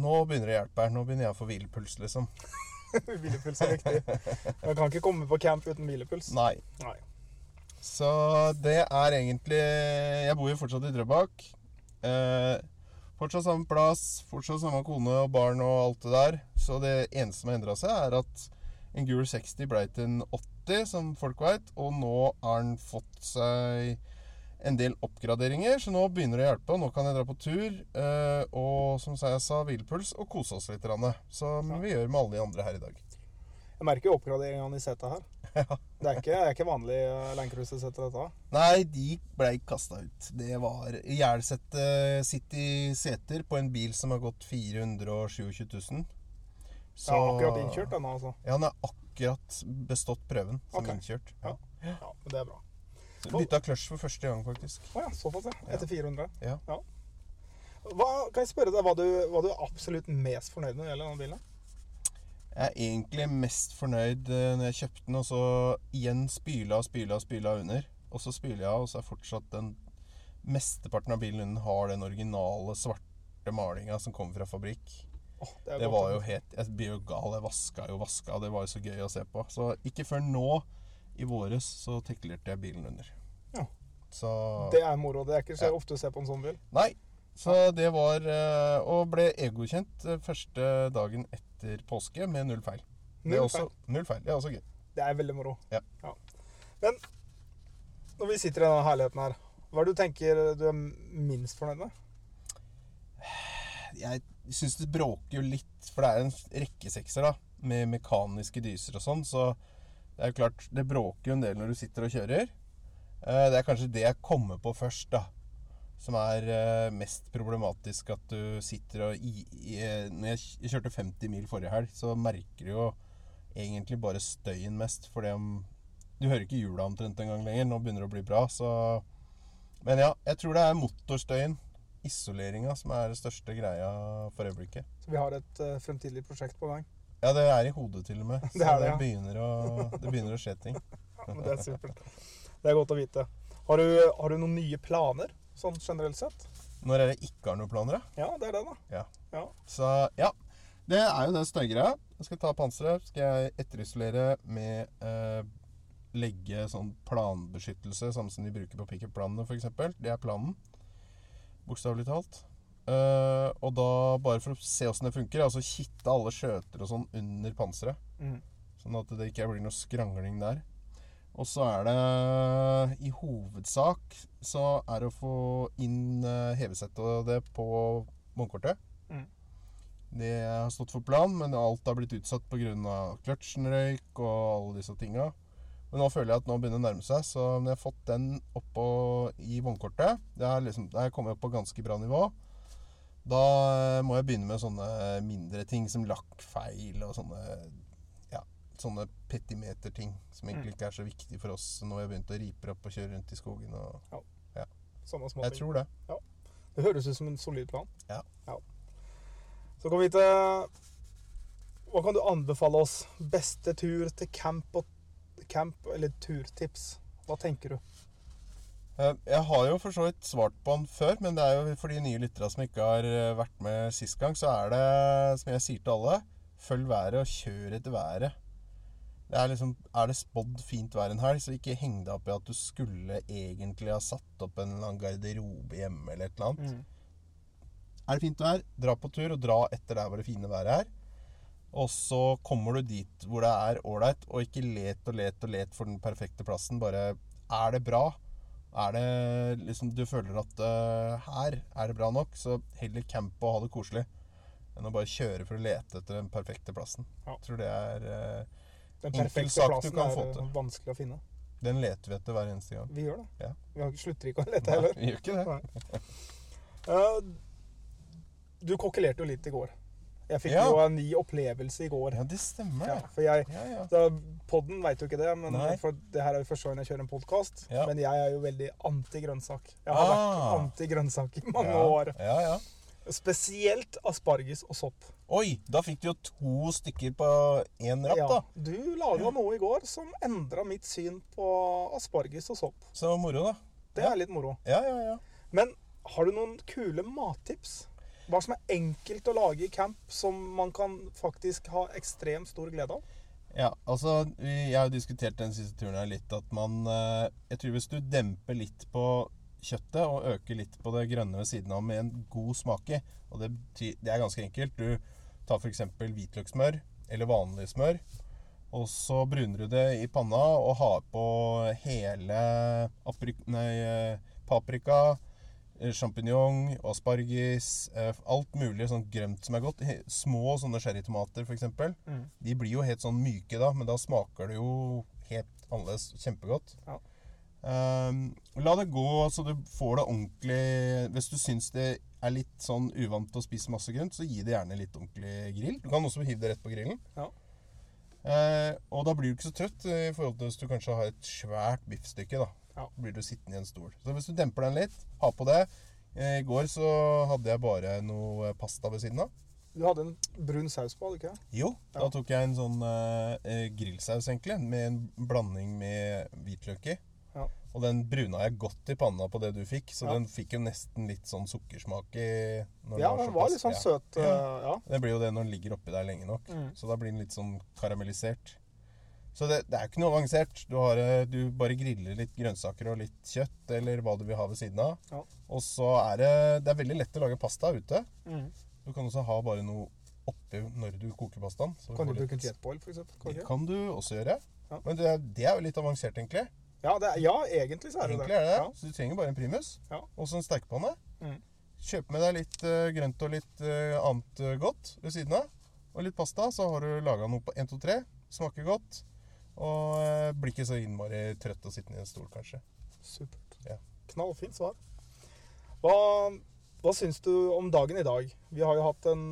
Speaker 5: nå begynner det å hjelpe her. Nå begynner jeg å få hvilepuls, liksom.
Speaker 2: hvilepuls er viktig. Jeg kan ikke komme på camp uten hvilepuls.
Speaker 5: Nei.
Speaker 2: Nei.
Speaker 5: Så det er egentlig Jeg bor jo fortsatt i Drøbak. Eh, fortsatt samme plass, fortsatt samme kone og barn og alt det der. Så det eneste som har endra seg, er at en gul 60 ble til en 80, som folk veit. Og nå har den fått seg en del oppgraderinger, så nå begynner det å hjelpe. Nå kan jeg dra på tur eh, og som jeg sa, hvilepuls og kose oss litt. Som vi gjør med alle de andre her i dag.
Speaker 2: Jeg merker jo oppgraderingene i setet her. Det er ikke, det er ikke vanlig uh, Landcruiser setter dette.
Speaker 5: Nei, de blei kasta ut. Det var ihjelsette City seter på en bil som har gått 427 000.
Speaker 2: Så, ja, akkurat innkjørt denne, altså.
Speaker 5: Ja, han har akkurat bestått prøven som
Speaker 2: okay.
Speaker 5: innkjørt.
Speaker 2: Ja. Ja, men det er bra.
Speaker 5: Bytta clutch for første gang, faktisk.
Speaker 2: Å ja, såpass, ja. Etter 400.
Speaker 5: Ja.
Speaker 2: Hva, kan jeg spørre deg hva du, hva du er absolutt mest fornøyd med når det gjelder denne bilen?
Speaker 5: Jeg er egentlig mest fornøyd eh, når jeg kjøpte den, og så igjen spyla og spyla og spyla under. Og så spyler jeg, og så er fortsatt den mesteparten av bilen under har den originale svarte malinga som kommer fra fabrikk.
Speaker 2: Oh,
Speaker 5: det,
Speaker 2: Det
Speaker 5: var jo helt Jeg blir jo gal. Jeg vaska jo vaska. Det var jo så gøy å se på. Så ikke før nå i våres så teklerte jeg bilen under.
Speaker 2: Ja.
Speaker 5: Så
Speaker 2: Det er moro. Det er ikke så
Speaker 5: Ja.
Speaker 2: ofte å se på en sånn bil.
Speaker 5: Nei. Så det var eh, Og ble egokjent eh, første dagen etter påske med null feil.
Speaker 2: Null feil.
Speaker 5: Også, null feil. Det er også gøy.
Speaker 2: Det er veldig moro.
Speaker 5: Ja.
Speaker 2: Men når vi sitter i denne herligheten her, hva er det du tenker du er minst fornøyd med?
Speaker 5: Jeg syns det bråker jo litt, for det er en rekke sekser da, med mekaniske dyser og sånn, så det er jo klart Det bråker jo en del når du sitter og kjører. Eh, Det er kanskje det jeg kommer på først, da. Som er eh, mest problematisk. At du sitter og i, i, Når jeg kjørte 50 mil forrige helg, så merker du jo egentlig bare støyen mest. For Du hører ikke hjula omtrent engang lenger. Nå begynner det å bli bra, så Men ja, jeg tror det er motorstøyen isoleringa som er det største greia for øyeblikket.
Speaker 2: Så vi har et uh, fremtidig prosjekt på gang.
Speaker 5: Ja, det er i hodet til og med. Så
Speaker 2: Det er det, ja.
Speaker 5: begynner å, det begynner å skje ting.
Speaker 2: Ja, men det er supert. Det er godt å vite. Har du, har du noen nye planer, sånn generelt sett?
Speaker 5: Når dere ikke har noen planer, da?
Speaker 2: Ja, det er det, da.
Speaker 5: Ja.
Speaker 2: Ja.
Speaker 5: Så ja. Det er jo den støygreia. Jeg skal ta panseret. Skal jeg etterisolere med eh, legge sånn planbeskyttelse, samme som de bruker på pickup-planene f.eks. Det er planen. Bokstavelig talt. Eh, og da, bare for å se åssen det funker, altså kitte alle skjøter og sånn under panseret.
Speaker 2: Mm.
Speaker 5: Sånn at det ikke blir noe skrangling der. Og så er det i hovedsak så er det å få inn eh, hevesettet og det på vognkortet.
Speaker 2: Mm.
Speaker 5: Det har stått for plan, men alt har blitt utsatt pga. kløtsjen røyk og alle disse tinga. Men nå føler jeg at nå begynner det å nærme seg, så når jeg har fått den oppå i vognkortet Det er liksom, er kommet opp på ganske bra nivå. Da eh, må jeg begynne med sånne mindre ting som lakkfeil og sånne sånne petimeterting som egentlig ikke er så viktig for oss når vi har begynt å ripe opp og kjøre rundt i skogen. Og
Speaker 2: Sånne små
Speaker 5: jeg tror det.
Speaker 2: Det høres ut som en solid plan.
Speaker 5: Ja.
Speaker 2: Så går vi til Hva kan du anbefale oss? Beste tur til camp, og, camp eller turtips? Hva tenker du?
Speaker 5: Eh, Jeg har jo for så vidt svart på den før, men det er jo for de nye lytterne som ikke har eh, vært med sist gang, så er det, som jeg sier til alle, følg været og kjør etter været. Det er liksom, er det spådd fint vær en helg, så ikke heng deg opp i at du skulle egentlig ha satt opp en eller annen garderobe hjemme eller et eller annet. Er det fint vær, dra på tur og dra etter der hvor det fine været er. Og så kommer du dit hvor det er ålreit, og ikke let og let og let for den perfekte plassen. Bare er det bra? Er det liksom du føler at uh, her er det bra nok, så heller campe og ha det koselig enn å bare kjøre for å lete etter den perfekte plassen.
Speaker 2: Ja.
Speaker 5: Jeg tror det er eh,
Speaker 2: Den perfekte plassen er vanskelig å finne.
Speaker 5: Den leter vi etter hver eneste gang.
Speaker 2: Vi gjør det.
Speaker 5: Ja.
Speaker 2: Vi slutter ikke å lete heller.
Speaker 5: Vi gjør ikke det.
Speaker 2: Eh, du kokkelerte jo litt i går. Jeg fikk
Speaker 5: Ja.
Speaker 2: jo en ny opplevelse i går.
Speaker 5: Ja, det stemmer,
Speaker 2: Ja, for jeg
Speaker 5: Ja, ja.
Speaker 2: Podden veit jo ikke det, men
Speaker 5: Nei.
Speaker 2: for det her er jo første gang jeg kjører en podkast. Men jeg er jo veldig anti-grønnsak. Jeg har
Speaker 5: Ah.
Speaker 2: vært anti-grønnsak i mange år.
Speaker 5: Ja, ja.
Speaker 2: Spesielt asparges og sopp.
Speaker 5: Oi, da fikk du jo to stykker på én rapp,
Speaker 2: Ja,
Speaker 5: da.
Speaker 2: du laga noe i går som endra mitt syn på asparges og sopp.
Speaker 5: Så moro, da.
Speaker 2: Det er litt moro.
Speaker 5: Ja, ja, ja.
Speaker 2: Men har du noen kule mattips? Hva som er enkelt å lage i camp, som man kan faktisk ha ekstremt stor glede av?
Speaker 5: Ja, altså Jeg har jo diskutert den siste turen her litt at man eh, Jeg tror hvis du demper litt på kjøttet og øker litt på det grønne ved siden av med en god smak i Og det, betyr, det er ganske enkelt. Du tar f.eks. hvitløkssmør eller vanlig smør. Og så bruner du det i panna og har på hele nei, eh, paprika, eh, sjampinjong, asparges, eh, alt mulig sånn grønt som er godt. Små sånne cherrytomater f.eks.
Speaker 2: Mm.
Speaker 5: De blir jo helt sånn myke da, men da smaker det jo helt annerledes. Kjempegodt.
Speaker 2: Ja.
Speaker 5: Ehm, la det gå så du får det ordentlig Hvis du syns det er litt sånn uvant til å spise masse grønt, så gi det gjerne litt ordentlig grill. Du kan også hive det rett på grillen.
Speaker 2: Ja.
Speaker 5: Eh, og da blir du ikke så trøtt i forhold til hvis du kanskje har et svært biffstykke. da.
Speaker 2: Ja.
Speaker 5: blir du sittende i en stol. Så hvis du demper den litt, ha på det. Eh, I går så hadde jeg bare noe pasta ved siden av.
Speaker 2: Du hadde en brun saus på, hadde du ikke? Jo,
Speaker 5: Jo, da tok jeg en sånn eh, eh, grillsaus, egentlig, med en blanding med hvitløk i. Og den bruna jeg godt i panna på det du fikk, så
Speaker 2: Ja.
Speaker 5: den fikk jo nesten litt sånn sukkersmak i.
Speaker 2: Ja,
Speaker 5: den
Speaker 2: var,
Speaker 5: var
Speaker 2: litt sånn søt. Ja. Ja.
Speaker 5: Det blir jo det når den ligger oppi der lenge nok.
Speaker 2: Mm.
Speaker 5: Så da blir den litt sånn karamellisert. Så det, det er ikke noe avansert. Du, har, eh, du bare griller litt grønnsaker og litt kjøtt, eller hva du vil ha ved siden av.
Speaker 2: Ja.
Speaker 5: Og så er det, det er veldig lett å lage pasta ute.
Speaker 2: Mm.
Speaker 5: Du kan også ha bare noe oppi når du koker pastaen.
Speaker 2: Kan du
Speaker 5: litt-
Speaker 2: bruke en jetboil, eksempel? Kan
Speaker 5: kan du også gjøre.
Speaker 2: Ja.
Speaker 5: Men det det er jo litt avansert, egentlig.
Speaker 2: Ja, det er, ja, egentlig så er det
Speaker 5: Egentlig
Speaker 2: det.
Speaker 5: er det.
Speaker 2: Ja.
Speaker 5: Så du trenger bare en primus
Speaker 2: Ja.
Speaker 5: og så en stekepanne.
Speaker 2: Mm.
Speaker 5: Kjøp med deg litt uh, grønt og litt uh, annet uh, godt ved siden av. Og litt pasta, så har du laga noe på 1, 2, 3. Smaker godt. Og blir ikke så innmari trøtt å sitte i en stol, kanskje.
Speaker 2: Supert.
Speaker 5: Ja.
Speaker 2: Knallfint svar. Hva, hva syns du om dagen i dag? Vi har jo hatt en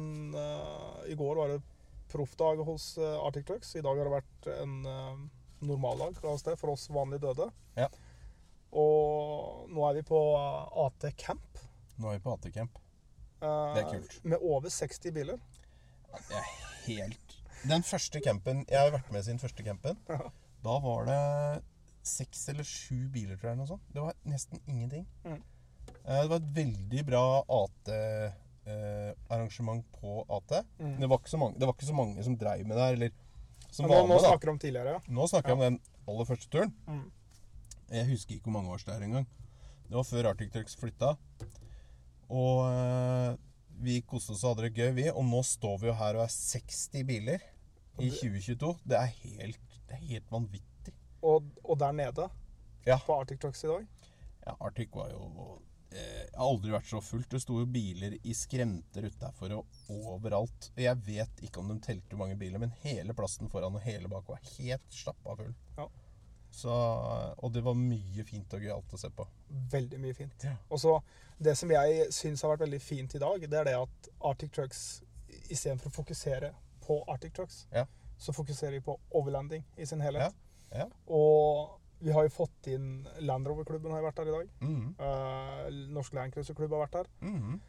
Speaker 2: I går var det proffdag hos Arctic Trucks. I dag har det vært en det, for oss vanlige døde.
Speaker 5: Ja.
Speaker 2: Og nå er vi på eh, AT Camp.
Speaker 5: Nå er vi på AT-camp.
Speaker 2: eh,
Speaker 5: Det er kult.
Speaker 2: Med over 60 biler.
Speaker 5: Det er helt Den første campen Jeg har vært med siden første campen.
Speaker 2: Ja.
Speaker 5: Da var det seks eller sju biler, tror jeg. Noe sånt. Det var nesten ingenting.
Speaker 2: Mm.
Speaker 5: Eh, Det var et veldig bra AT-arrangement på AT.
Speaker 2: Mm.
Speaker 5: Det, var ikke så mange, det var ikke så mange som dreiv med det her. Eller som var
Speaker 2: nå, nå snakker vi om tidligere, ja.
Speaker 5: Nå snakker jeg om den aller første turen.
Speaker 2: Mm.
Speaker 5: Jeg husker ikke hvor mange år det er engang. Det var før Arctic Trucks flytta. Og eh, vi koste oss og hadde det gøy, vi. Og nå står vi jo her og er 60 biler i 2022. Det er helt, det er helt vanvittig.
Speaker 2: Og, og der nede,
Speaker 5: Ja.
Speaker 2: på Arctic Trucks i dag
Speaker 5: ja Arctic var jo Jeg har aldri vært så fullt. Det sto jo biler i skremter utafor og overalt. Jeg vet ikke om de telte hvor mange biler, men hele plassen foran og hele bak var helt stappa full.
Speaker 2: Ja.
Speaker 5: Så, og det var mye fint og gøyalt å se på.
Speaker 2: Veldig mye fint.
Speaker 5: Ja.
Speaker 2: Og så Det som jeg syns har vært veldig fint i dag, det er det at Arctic Trucks istedenfor å fokusere på Arctic Trucks,
Speaker 5: Ja.
Speaker 2: så fokuserer de på overlanding i sin helhet.
Speaker 5: Ja.
Speaker 2: Og vi har jo fått inn Land Rover-klubben har vært der i dag.
Speaker 5: Mm.
Speaker 2: Eh, Norsk Land Cruiser-klubb har vært her.
Speaker 5: Mm.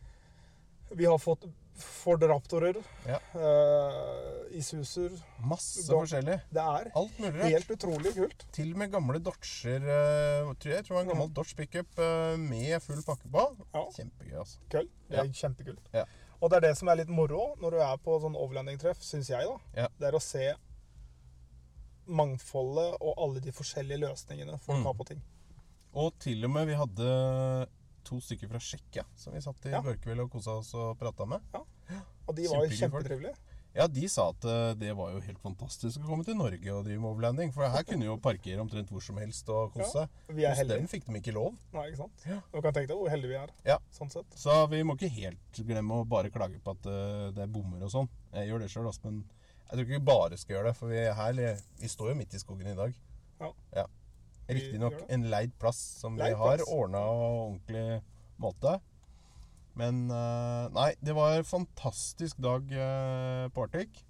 Speaker 2: Vi har fått Ford Raptorer,
Speaker 5: Ja.
Speaker 2: uh, Isuser
Speaker 5: Masse
Speaker 2: Da-
Speaker 5: forskjellig.
Speaker 2: Det er
Speaker 5: Alt mulig rart.
Speaker 2: helt utrolig kult.
Speaker 5: Til og med gamle Dodger Uh, tror jeg, jeg tror det var en gammel Dodge pickup uh, med full pakke på.
Speaker 2: Ja.
Speaker 5: Kjempegøy, altså.
Speaker 2: Køll. Det er kjempekult.
Speaker 5: Ja.
Speaker 2: Og det er det som er litt moro når du er på sånn overlandingtreff, syns jeg, da.
Speaker 5: Ja.
Speaker 2: Det er å se mangfoldet og alle de forskjellige løsningene folk
Speaker 5: Mm.
Speaker 2: har på ting.
Speaker 5: Og til og med vi hadde to stykker fra Tsjekkia som vi satt i
Speaker 2: Ja.
Speaker 5: går og kosa oss og prata med.
Speaker 2: Og de var jo kjempetrivelige.
Speaker 5: Ja, de sa at eh, det var jo helt fantastisk å komme til Norge og drive med overlanding. For her kunne jo parkere omtrent hvor som helst og kose seg.
Speaker 2: Vi er
Speaker 5: Hos
Speaker 2: heldige.
Speaker 5: dem fikk de ikke lov.
Speaker 2: Nei, ikke sant?
Speaker 5: Ja.
Speaker 2: Du kan tenke deg hvor heldige vi er.
Speaker 5: Ja.
Speaker 2: Sånn sett.
Speaker 5: Så vi må ikke helt glemme å bare klage på at eh, det er bommer og sånn. Jeg gjør det sjøl, men jeg tror ikke vi bare skal gjøre det. For vi er her, vi står jo midt i skogen i dag.
Speaker 2: Ja. ja.
Speaker 5: Riktignok en leid plass som
Speaker 2: Leid
Speaker 5: vi har ordna på ordentlig måte. Men eh, nei, det var en fantastisk dag eh, på Arctic.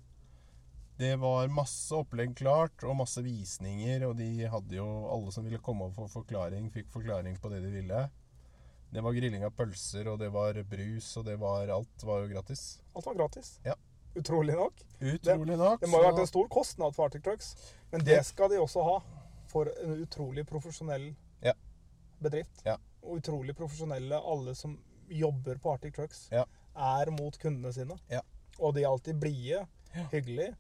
Speaker 5: Det var masse opplegg klart, og masse visninger, og de hadde jo Alle som ville komme og få forklaring, fikk forklaring på det de ville. Det var grilling av pølser, og det var brus, og det var Alt var jo gratis.
Speaker 2: Alt var gratis.
Speaker 5: Ja.
Speaker 2: Utrolig nok.
Speaker 5: Utrolig nok.
Speaker 2: Det må jo ha vært en stor kostnad for Arctic Trucks, men det skal de også ha for en utrolig profesjonell
Speaker 5: Ja.
Speaker 2: bedrift.
Speaker 5: Ja.
Speaker 2: Og utrolig profesjonelle alle som jobber på Arctic Trucks,
Speaker 5: Ja.
Speaker 2: er mot kundene sine.
Speaker 5: Ja.
Speaker 2: Og de er alltid blide,
Speaker 5: Ja.
Speaker 2: hyggelige.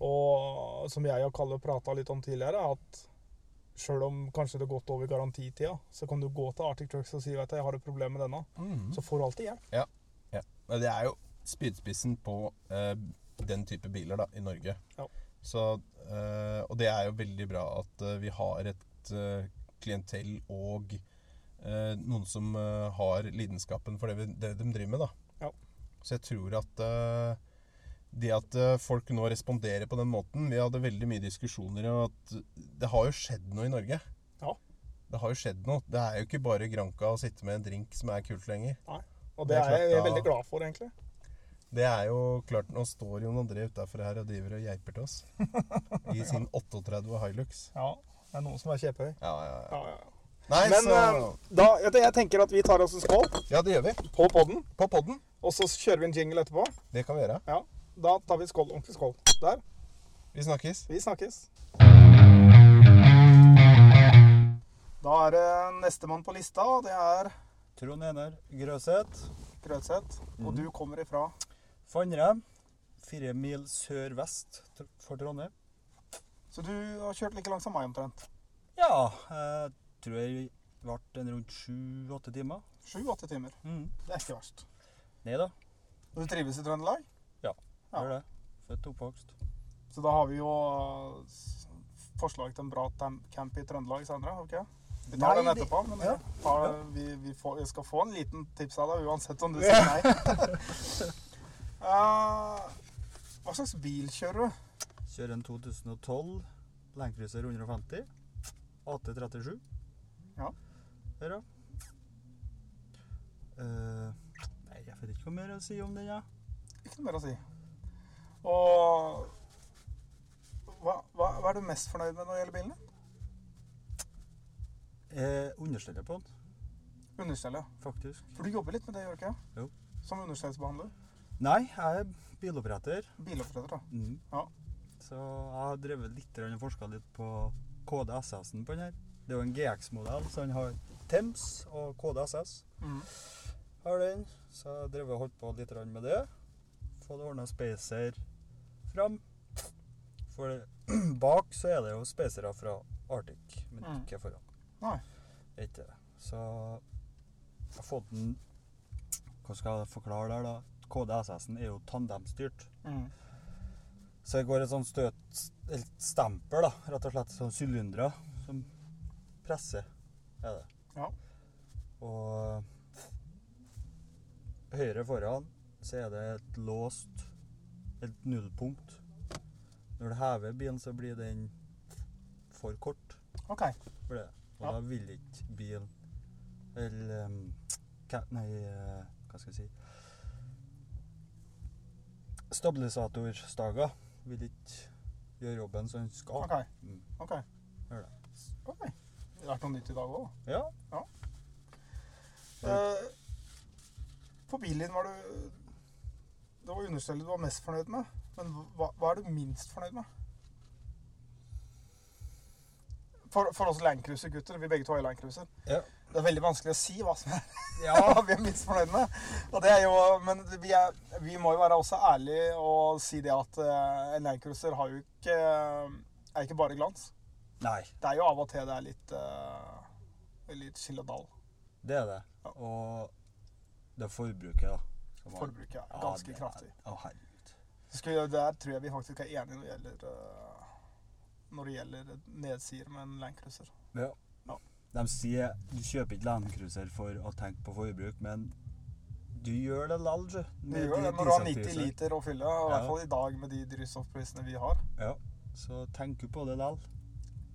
Speaker 2: Og som jeg og Kalle prata litt om tidligere, at sjøl om kanskje det har gått over garantitida, så kan du gå til Arctic Trucks og si at jeg har et problem med denne.
Speaker 5: Mm.
Speaker 2: Så får du alltid hjelp.
Speaker 5: Ja. Men det er jo spydspissen på eh, den type biler da, i Norge.
Speaker 2: Ja.
Speaker 5: Så, eh, og det er jo veldig bra at eh, vi har et eh, klientell og eh, noen som eh, har lidenskapen for det, vi, det de driver med. da.
Speaker 2: Ja.
Speaker 5: Så jeg tror at det at folk nå responderer på den måten Vi hadde veldig mye diskusjoner om at det har jo skjedd noe i Norge.
Speaker 2: Ja.
Speaker 5: Det har jo skjedd noe. Det er jo ikke bare Granca å sitte med en drink som er kult lenger.
Speaker 2: Og
Speaker 5: Det
Speaker 2: det
Speaker 5: er
Speaker 2: er jeg veldig glad for, egentlig.
Speaker 5: Det er jo klart Nå står Jon André utafor her og driver og geiper til oss. I sin 38 Hilux.
Speaker 2: Ja, det er noen som er kjepehøy.
Speaker 5: Ja, ja, ja.
Speaker 2: Ja, ja.
Speaker 5: Nei,
Speaker 2: Men
Speaker 5: så
Speaker 2: eh, da, jeg, jeg tenker at vi tar oss en skål
Speaker 5: Ja, det gjør vi.
Speaker 2: på podden,
Speaker 5: På podden.
Speaker 2: og så kjører vi en jingle etterpå.
Speaker 5: Det kan vi gjøre.
Speaker 2: Ja, Da tar vi skål, ordentlig skål. Der.
Speaker 5: Vi snakkes.
Speaker 2: Vi snakkes. Da er det nestemann på lista, og det er
Speaker 6: Trond Einar Grøseth.
Speaker 2: Grøseth. Og
Speaker 6: mm.
Speaker 2: du kommer ifra
Speaker 6: Fannrem. Fire mil sør-vest for Trondheim.
Speaker 2: Så du har kjørt like langt som meg omtrent.
Speaker 6: Ja, jeg tror jeg ble en rundt sju-åtte timer.
Speaker 2: Sju-åtte timer.
Speaker 6: Mm.
Speaker 2: Det er ikke verst.
Speaker 6: Nei da,
Speaker 2: Og du trives i Trøndelag? Ja.
Speaker 6: gjør det. Født og oppvokst.
Speaker 2: Så da har vi jo uh, forslag til en bra camp i Trøndelag senere. ok? Vi tar
Speaker 6: Nei,
Speaker 2: den etterpå, men
Speaker 6: ja.
Speaker 2: vi, vi, vi, får, vi skal få en liten tips av deg uansett om du sier nei. Eh, hva slags bil kjører du?
Speaker 6: Kjører en 2012 Landcruiser 150. AT37.
Speaker 2: Ja.
Speaker 6: Der, ja. Uh, nei, jeg vet ikke hva mer å si om den, jeg.
Speaker 2: Ikke noe mer å si. Og hva, hva, hva er du mest fornøyd med når det gjelder bilen? din?
Speaker 6: Eh, understeller på den,
Speaker 2: Understellet.
Speaker 6: faktisk.
Speaker 2: For du jobber litt med det, gjør du ikke?
Speaker 6: Jo.
Speaker 2: Som understellsbehandler.
Speaker 6: Nei, jeg er biloppretter.
Speaker 2: Biloppretter, da.
Speaker 6: Mm.
Speaker 2: Ja.
Speaker 6: Så jeg har drevet litt og forska litt på KDSS-en på den her. Det er jo en GX-modell, så den har TEMS og KDSS.
Speaker 2: Mm.
Speaker 6: Har den. Så jeg har drevet og holdt på litt med det. Fått ordna spacer fram. For det- bak så er det jo spacere fra Arctic, men
Speaker 2: Mm.
Speaker 6: ikke foran.
Speaker 2: Nei.
Speaker 6: Ikke det. Så jeg har fått den Hva skal jeg forklare der, da? KDSS-en er jo tandemstyrt.
Speaker 2: Mm.
Speaker 6: Så det går et sånt støt, et stempel, da, rett og slett, sånn sylindere som presser, er det.
Speaker 2: Ja.
Speaker 6: Og høyre foran så er det et låst, et nullpunkt. Når du hever bilen, så blir den for kort
Speaker 2: OK.
Speaker 6: for det. Og
Speaker 2: Ja.
Speaker 6: da vil ikke bilen Eller um, Nei, eh, hva skal jeg si Stabilisatorstager vil ikke gjøre jobben som den skal.
Speaker 2: OK.
Speaker 6: Mm.
Speaker 2: ok. Hør Det har vært noe nytt i dag òg.
Speaker 6: Ja.
Speaker 2: Eh, på bilen din var du Det var understellet du var mest fornøyd med. Men hva, hva er du minst fornøyd med? For, for oss Landcruiser-gutter, vi begge to har Landcruiser,
Speaker 6: Ja.
Speaker 2: Det er veldig vanskelig å si hva som er
Speaker 6: ja.
Speaker 2: hva vi er minst fornøyd med. Jo, men vi, er, vi må jo være også ærlige og si det at uh, en Landcruiser har jo ikke, er ikke bare glans.
Speaker 6: Nei,
Speaker 2: Det er jo av og til det er litt, uh, litt skill og dall.
Speaker 6: det er det.
Speaker 2: Ja.
Speaker 6: Og det er forbruket, da. som
Speaker 2: Forbruket
Speaker 6: Ja,
Speaker 2: ganske
Speaker 6: er-
Speaker 2: kraftig.
Speaker 6: Å, herregud.
Speaker 2: Jeg- Der tror jeg vi faktisk er enige når det gjelder, uh, når det gjelder nedsider med en Landcruiser.
Speaker 6: Ja.
Speaker 2: Ja.
Speaker 6: De sier du kjøper ikke Landcruiser for å tenke på forbruk, men du gjør det lall.
Speaker 2: Du
Speaker 6: med
Speaker 2: gjør
Speaker 6: de
Speaker 2: det når du har 90 liter å fylle, og i
Speaker 6: Ja.
Speaker 2: hvert fall i dag med de drivstoffprisene vi har.
Speaker 6: Ja, så tenk du på det lall.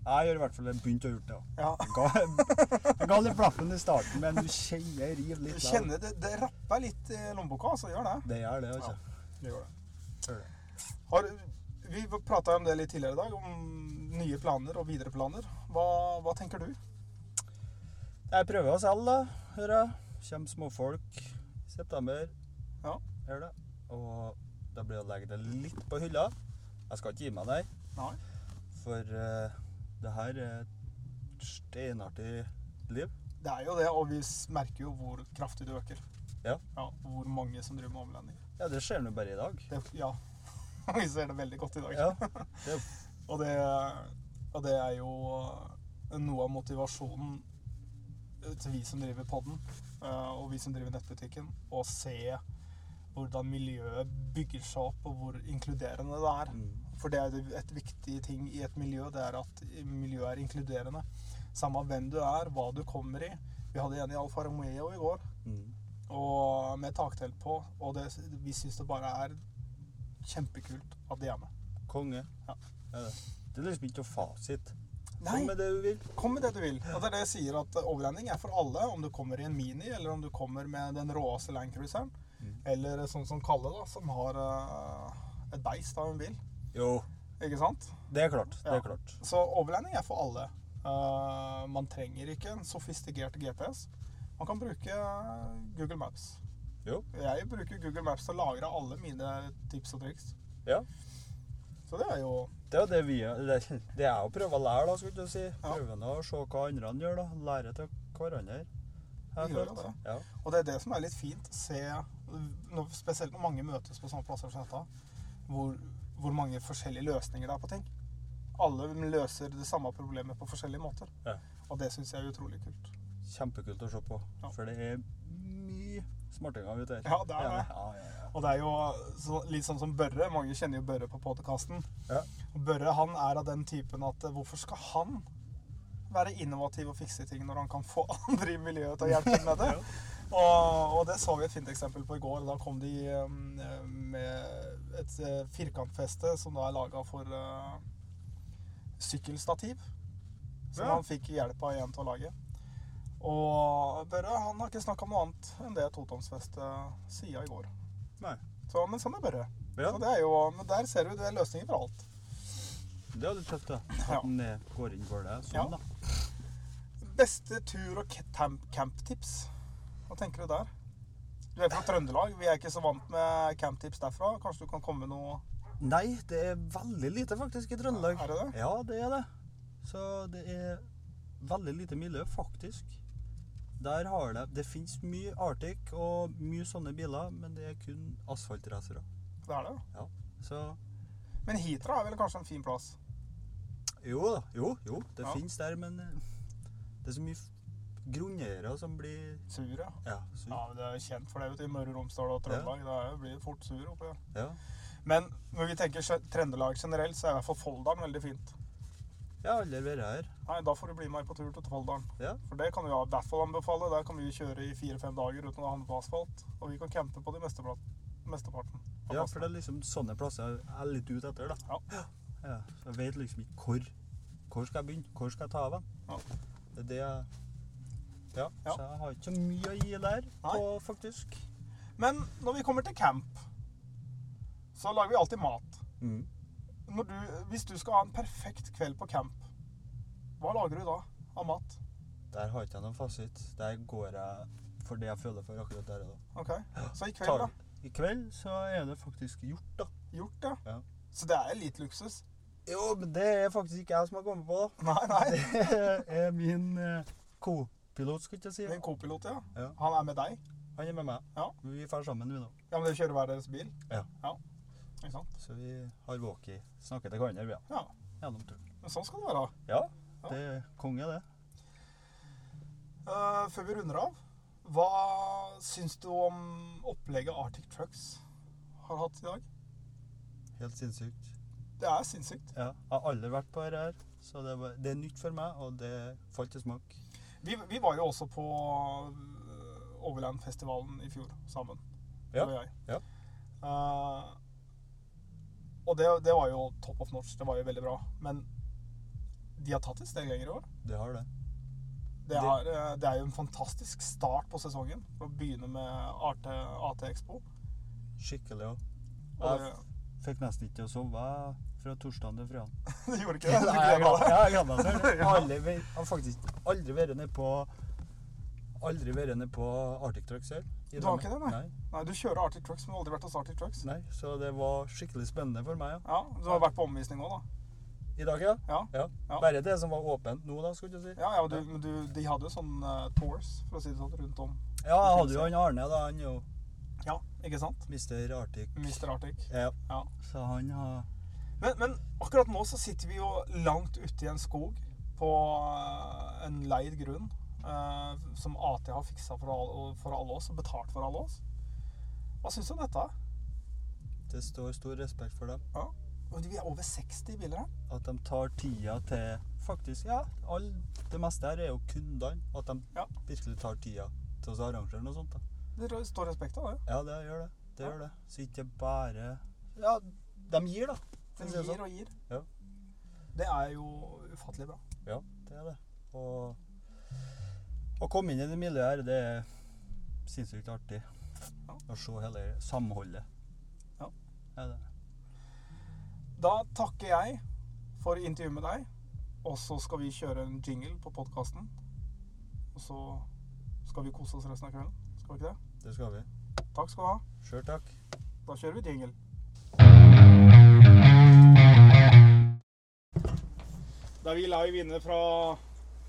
Speaker 6: Jeg gjør i hvert fall begynt å gjøre det. ja.
Speaker 2: Ja.
Speaker 6: Jeg ga, litt blaffen i starten, men du kjenner riv litt. Du
Speaker 2: kjenner det, det rapper litt i lommeboka, så gjør det.
Speaker 6: Det gjør det, altså.
Speaker 2: Det gjør det.
Speaker 6: Gjør det.
Speaker 2: Har, vi prata om det litt tidligere i dag, om nye planer og videre planer. Hva, hva tenker du?
Speaker 6: Jeg prøver å selge, da. Hører jeg. Kommer småfolk i september.
Speaker 2: Ja.
Speaker 6: Gjør det. Og da blir det å legge det litt på hylla. Jeg skal ikke gi meg der,
Speaker 2: Nei.
Speaker 6: for uh, det her er et steinartig liv.
Speaker 2: Det er jo det, og vi merker jo hvor kraftig det øker.
Speaker 6: Ja.
Speaker 2: ja hvor mange som driver med omlending.
Speaker 6: Ja, det skjer nå bare i dag.
Speaker 2: Det, ja. vi ser det veldig godt i dag.
Speaker 6: Ja. Det
Speaker 2: Og, det, og det er jo noe av motivasjonen til vi som driver podden, eh, og vi som driver nettbutikken, å se hvordan miljøet bygger seg opp, og hvor inkluderende det er.
Speaker 6: mm.
Speaker 2: For det er et viktig ting i et miljø, det er at miljøet er inkluderende. Samme hvem du er, hva du kommer i. Vi hadde en i Alfa Romeo i går,
Speaker 6: Mm.
Speaker 2: og med taktelt på, og det, vi syns det bare er kjempekult at de er med.
Speaker 6: Konge.
Speaker 2: Ja.
Speaker 6: Det. det er liksom ikke noe fasit.
Speaker 2: Nei.
Speaker 6: Kom med det du vil.
Speaker 2: Kom med det du vil. Og det er det jeg sier, at overlanding er for alle, om du kommer i en Mini, eller om du kommer med den råeste Landcruiseren,
Speaker 6: Mm.
Speaker 2: eller sånn som Kalle, da, som har uh, et beist av en bil.
Speaker 6: Jo,
Speaker 2: Ikke sant?
Speaker 6: det er klart. Det er klart.
Speaker 2: Så overlanding er for alle. Uh, man trenger ikke en sofistikert GPS. Man kan bruke Google Maps.
Speaker 6: Jo.
Speaker 2: Jeg bruker Google Maps til å lagre alle mine tips og triks.
Speaker 6: Ja.
Speaker 2: Så det er jo
Speaker 6: Det er det vi Det, det er å prøve å lære, da, skulle du si.
Speaker 2: Ja.
Speaker 6: Prøve å se hva andre gjør, da. Lære til hverandre.
Speaker 2: Vi gjør jo det.
Speaker 6: Ja.
Speaker 2: Og det er det som er litt fint. Se, når, spesielt når mange møtes på sånne plasser som dette, hvor, hvor mange forskjellige løsninger det er på ting. Alle løser det samme problemet på forskjellige måter.
Speaker 6: Ja.
Speaker 2: Og det syns jeg er utrolig kult.
Speaker 6: Kjempekult å se på.
Speaker 2: Ja.
Speaker 6: For det er mye smartinger ute her.
Speaker 2: Ja, det er det.
Speaker 6: Ja, ja, ja.
Speaker 2: Og det er jo så, litt sånn som Børre. Mange kjenner jo Børre på podkasten.
Speaker 6: Ja.
Speaker 2: Børre han er av den typen at eh, hvorfor skal han være innovativ og fikse ting når han kan få andre i miljøet til å hjelpe med det? og, og det så vi et fint eksempel på i går. Da kom de um, med et uh, firkantfeste som da er laga for uh, sykkelstativ. Som
Speaker 6: Ja.
Speaker 2: han fikk hjelp av en til å lage. Og Børre han har ikke snakka om noe annet enn det totonsfestet sier i går.
Speaker 6: Nei.
Speaker 2: Så, men sånn er bare.
Speaker 6: Ja.
Speaker 2: Så det er jo, men der ser du det er løsninger for alt.
Speaker 6: Det er litt tøft, da.
Speaker 2: Ja.
Speaker 6: At den er- går inn for det. Sånn,
Speaker 2: Ja.
Speaker 6: da.
Speaker 2: Beste tur- og camp- camptips. Hva tenker du der? Du er fra Trøndelag. Vi er ikke så vant med camptips derfra. Kanskje du kan komme med noe
Speaker 6: Nei, det er veldig lite faktisk i Trøndelag.
Speaker 2: Er det det?
Speaker 6: Ja, det er det. Så det er veldig lite miljø, faktisk. Der har det Det fins mye Arctic og mye sånne biler, men det er kun asfaltracere.
Speaker 2: Det er det.
Speaker 6: Ja. Så
Speaker 2: Men Hitra er vel kanskje en fin plass?
Speaker 6: jo da. Jo, jo. Det
Speaker 2: Ja.
Speaker 6: fins der, men eh, det er så mye grunneiere som blir
Speaker 2: Sur, ja.
Speaker 6: Ja. sur.
Speaker 2: Ja, Det er kjent for det ute i Møre og Romsdal og Trøndelag. Det er jo- blir fort sur oppi der.
Speaker 6: Ja.
Speaker 2: Men når vi tenker Trøndelag generelt, så er i hvert fall Folldalen veldig fint.
Speaker 6: Jeg har aldri vært her.
Speaker 2: Nei, Da får du bli med på tur til Folldalen.
Speaker 6: Ja.
Speaker 2: For det kan vi i hvert fall anbefale. Der kan vi kjøre i fire-fem dager uten å havne på asfalt. Og vi kan campe på de mesteparten.
Speaker 6: Ja, for det er liksom sånne plasser jeg er litt ute etter, da.
Speaker 2: Ja.
Speaker 6: Ja, så jeg vet liksom ikke hvor Hvor skal jeg begynne? Hvor skal jeg ta av den?
Speaker 2: Ja.
Speaker 6: Det er det jeg Ja,
Speaker 2: Ja.
Speaker 6: så jeg har ikke så mye å gi der, på, faktisk.
Speaker 2: Men når vi kommer til camp, så lager vi alltid mat.
Speaker 6: Mm.
Speaker 2: Når du, hvis du skal ha en perfekt kveld på camp, hva lager du da av mat?
Speaker 6: Der har ikke jeg noen fasit. Der går jeg for det jeg føler for akkurat der og da.
Speaker 2: Ok, Så i kveld, da?
Speaker 6: I kveld så er det faktisk gjort, da.
Speaker 2: Gjort, ja.
Speaker 6: Ja.
Speaker 2: Så det er litt luksus?
Speaker 6: Jo, men det er faktisk ikke jeg som har kommet på, da.
Speaker 2: Nei, nei.
Speaker 6: Det er min eh, co-pilot, skulle jeg si.
Speaker 2: Din co-pilot, ja.
Speaker 6: Ja.
Speaker 2: Han er med deg?
Speaker 6: Han er med meg.
Speaker 2: Ja.
Speaker 6: Vi drar sammen, vi nå.
Speaker 2: Ja, men dere kjører hver deres bil?
Speaker 6: Ja.
Speaker 2: Ja, Ikke sant?
Speaker 6: Så vi har walkie. Snakker til hverandre, ja.
Speaker 2: Ja.
Speaker 6: Gjennom turen.
Speaker 2: Men sånn skal det være.
Speaker 6: Ja, det er konge, det.
Speaker 2: Uh, før vi runder av, hva syns du om opplegget Arctic Trucks har hatt i dag?
Speaker 6: Helt sinnssykt.
Speaker 2: Det er sinnssykt.
Speaker 6: Ja, jeg har aldri vært på dette her, så det, var, det er nytt for meg, og det falt i smak.
Speaker 2: Vi, vi var jo også på øh, Overlandfestivalen i fjor sammen.
Speaker 6: Ja,
Speaker 2: Du og jeg.
Speaker 6: ja.
Speaker 2: Eh, og det, det var jo top of norsk. Det var jo veldig bra. Men de har tatt et steg lenger i år.
Speaker 6: Det har det.
Speaker 2: Det er, eh, det er jo en fantastisk start på sesongen. Å begynne med AT, AT Expo.
Speaker 6: Skikkelig òg. Jeg fikk nesten ikke å sove fra torsdag til fredag.
Speaker 2: det gjorde ikke det.
Speaker 6: Nei, jeg
Speaker 2: gleda
Speaker 6: jeg meg.
Speaker 2: Ja.
Speaker 6: Jeg har faktisk aldri vært nede på Aldri vært nede på Arctic Truck selv. I
Speaker 2: Du har ikke det, nei?
Speaker 6: nei?
Speaker 2: Nei, du kjører Arctic Trucks, men du har aldri vært hos Arctic Trucks.
Speaker 6: Nei, så det var skikkelig spennende for meg, ja.
Speaker 2: Ja, Du har vært på omvisning òg, da.
Speaker 6: I dag, ja.
Speaker 2: Ja.
Speaker 6: ja. Bare det som var åpent nå, da, skulle du si.
Speaker 2: Ja, du, men du, De hadde jo sånn uh, tours, for å si det sånn, rundt om.
Speaker 6: Ja, jeg hadde jo han Arne, da. Han jo
Speaker 2: Ja, ikke sant?
Speaker 6: Mr. Arctic.
Speaker 2: Mr. Arctic.
Speaker 6: Ja.
Speaker 2: Ja.
Speaker 6: Så han har
Speaker 2: Men, men akkurat nå så sitter vi jo langt ute i en skog på eh, en leid grunn. Eh, som AT har fiksa for, all, for alle oss og betalt for alle oss. Hva syns du om dette?
Speaker 6: Det står stor respekt for dem.
Speaker 2: Ja. Og Vi er over 60 biler her.
Speaker 6: At de tar tida til Faktisk, ja. All, det meste her er jo kundene. At de
Speaker 2: Ja.
Speaker 6: virkelig tar tida til å arrangere noe sånt. da.
Speaker 2: Det står respekt av det.
Speaker 6: Ja, det gjør det. Det
Speaker 2: Ja.
Speaker 6: gjør det. Så ikke bare Ja, de gir, da. det
Speaker 2: gir
Speaker 6: sånn.
Speaker 2: og gir.
Speaker 6: Ja.
Speaker 2: Det er jo ufattelig bra.
Speaker 6: Ja, det er det. Og å komme inn i det miljøet her, det er sinnssykt artig. Å se hele samholdet.
Speaker 2: Ja.
Speaker 6: Er det.
Speaker 2: Da takker jeg for intervjuet med deg. Og så skal vi kjøre en jingle på podkasten. Og så skal vi kose oss resten av kvelden. Skal vi ikke det?
Speaker 6: Det skal vi.
Speaker 2: Takk skal du ha.
Speaker 6: Sjøl takk.
Speaker 2: Da kjører vi jingle. Da er vi live inne fra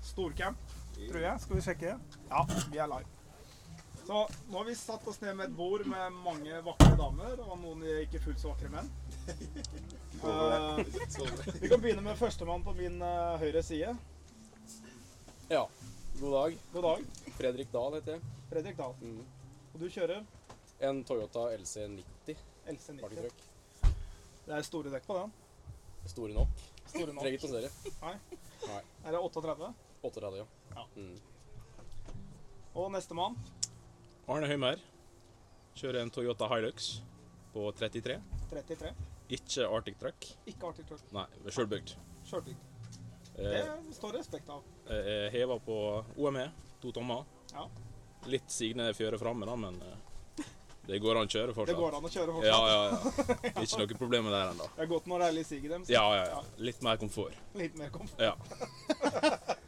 Speaker 2: Storcamp, tror jeg. Skal vi sjekke? Ja, vi er live. Så nå har vi satt oss ned med et bord med mange vakre damer og noen ikke fullt så vakre menn. Uh, vi kan begynne med førstemann på min uh, høyre side.
Speaker 7: Ja. God dag.
Speaker 2: God dag.
Speaker 7: Fredrik Dahl heter jeg.
Speaker 2: Fredrik Dahl.
Speaker 7: Mm.
Speaker 2: Og du kjører
Speaker 7: En Toyota LC90
Speaker 2: LC90.
Speaker 7: partytruck.
Speaker 2: Det er store dekk på den.
Speaker 7: Store nok.
Speaker 2: Store nok.
Speaker 7: Trenger ikke større. Nei.
Speaker 2: Er det 38?
Speaker 7: 38, ja.
Speaker 2: Ja.
Speaker 7: Mm.
Speaker 2: Og nestemann.
Speaker 8: Arne Høymer. Kjører en Toyota Hilux på 33.
Speaker 2: 33.
Speaker 8: Ikke Arctic Truck.
Speaker 2: Ikke Arctic Truck.
Speaker 8: Nei, sjølbygd.
Speaker 2: Sjølbygd.
Speaker 8: Eh,
Speaker 2: Det står respekt av.
Speaker 8: eh, Heva på OME, to tommer.
Speaker 2: Ja.
Speaker 8: Litt signe fjøre framme, da, men eh, det går an å kjøre fortsatt.
Speaker 2: Det går an å kjøre
Speaker 8: Ja, ja, ja. Ikke noe problem med det ennå.
Speaker 2: Det er godt når det er litt sig i dem. så
Speaker 8: Ja, ja, ja. Litt mer komfort.
Speaker 2: Litt mer komfort.
Speaker 8: Ja.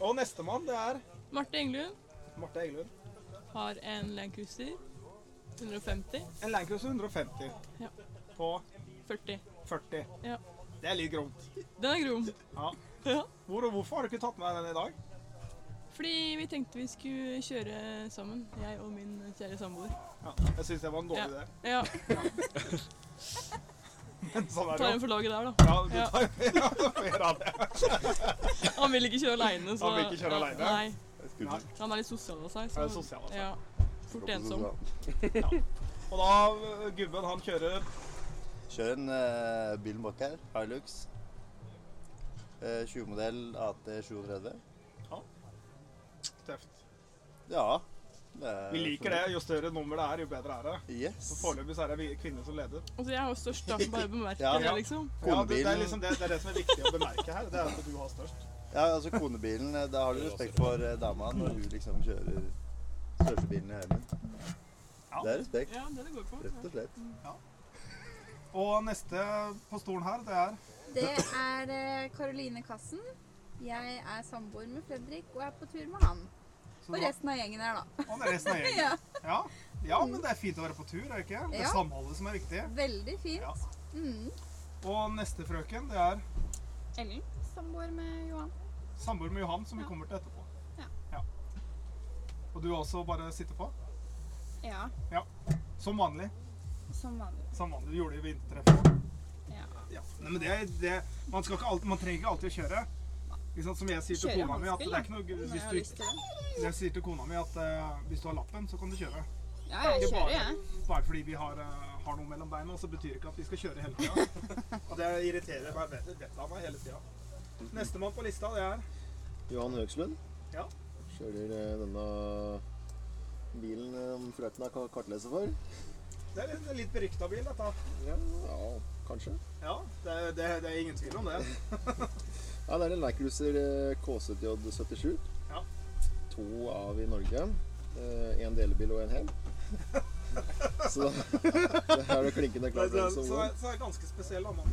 Speaker 2: Og nestemann, det er
Speaker 9: Marte Englund
Speaker 2: Marte Englund.
Speaker 9: har en Land Cruiser 150.
Speaker 2: En Land Cruiser 150
Speaker 9: Ja.
Speaker 2: på
Speaker 9: 40.
Speaker 2: 40.
Speaker 9: Ja.
Speaker 2: Det er litt gromt.
Speaker 9: Den er grom.
Speaker 2: Ja.
Speaker 9: Ja.
Speaker 2: Hvor og hvorfor har du ikke tatt med den i dag?
Speaker 9: Fordi vi tenkte vi skulle kjøre sammen, jeg og min kjære samboer.
Speaker 2: Ja, jeg syns det var en dårlig idé.
Speaker 9: Ja,
Speaker 2: sånn er
Speaker 9: tar en for laget der, da.
Speaker 2: Ja, du
Speaker 9: Ja.
Speaker 2: tar ja, av får det.
Speaker 9: Han vil ikke kjøre aleine, så
Speaker 2: Han vil ikke kjøre
Speaker 9: ja,
Speaker 2: alene?
Speaker 9: Nei.
Speaker 2: Nei.
Speaker 9: Han er litt sosial av seg.
Speaker 2: Så, er sosial av seg.
Speaker 9: Ja. Fort ensom.
Speaker 2: Og da, gubben, han kjører
Speaker 10: Kjører en uh, bil bak her, Hilux. Uh, 20-modell AT37.
Speaker 2: tøft.
Speaker 10: Ja. det er
Speaker 2: Vi liker det. Jo større nummer det er, jo bedre er det.
Speaker 10: Yes.
Speaker 2: Så Foreløpig så er det kvinner som leder.
Speaker 9: Altså, jeg har jo størst, da. Bare bemerke
Speaker 10: Ja.
Speaker 9: det, liksom.
Speaker 2: Ja, det, det, er liksom det, det er det som er viktig å bemerke her. Det er at du har størst.
Speaker 10: Ja, altså konebilen, eh, da har du respekt for eh, dama når hun liksom kjører største bilen i heimen.
Speaker 2: Ja.
Speaker 10: Det er respekt,
Speaker 9: Ja, det det går på.
Speaker 10: rett og slett.
Speaker 2: Og neste på stolen her, det er
Speaker 11: Det er eh, Karoline Kassen. Jeg er samboer med Fredrik og er på tur med han.
Speaker 2: Så
Speaker 11: Og resten av gjengen her, da.
Speaker 2: Og resten av gjengen.
Speaker 11: Ja,
Speaker 2: Ja. ja, men det er fint å være på tur, er det ikke? Det er
Speaker 11: Ja.
Speaker 2: samholdet som er viktig.
Speaker 11: Veldig fint.
Speaker 2: Ja.
Speaker 11: Mm.
Speaker 2: Og neste frøken, det er
Speaker 11: Ellen, samboer med Johan.
Speaker 2: samboer med Johan, som vi kommer til etterpå.
Speaker 11: Ja.
Speaker 2: Og du også bare sitter på?
Speaker 11: Ja,
Speaker 2: Som vanlig.
Speaker 11: som vanlig.
Speaker 2: Som vanlig. Du gjorde det i vintertreffet.
Speaker 11: Ja.
Speaker 2: Ja. Nei, men det, er- det, man, skal ikke alltid, man trenger ikke alltid å kjøre. Sant? Som jeg sier til kona mi, at det er ikke noe hvis du,
Speaker 11: det.
Speaker 2: Jeg sier til kona mi at uh, hvis du har lappen, så kan du kjøre.
Speaker 11: Ja, jeg kjører,
Speaker 2: bare,
Speaker 11: jeg.
Speaker 2: bare fordi vi har, uh, har noe mellom beina, så betyr ikke at vi skal kjøre hele tida. Og det irriterer meg vettet av meg hele tida. Nestemann på lista, det er
Speaker 10: Johan Høgslund.
Speaker 2: Ja.
Speaker 10: Kjører eh, denne bilen eh, frøken har kartleser for.
Speaker 2: Det er en litt berykta bil, dette.
Speaker 10: Ja, ja kanskje.
Speaker 2: Ja, det, er- det, det er ingen tvil om det.
Speaker 10: Ja, det er en Land Cruiser eh, KZJ77.
Speaker 2: Ja.
Speaker 10: To av i Norge. Én delebil og en hel. Så det er det klinkende klart.
Speaker 2: den
Speaker 10: hvem som
Speaker 2: så,
Speaker 10: går.
Speaker 2: så er ganske spesiell. da, Man.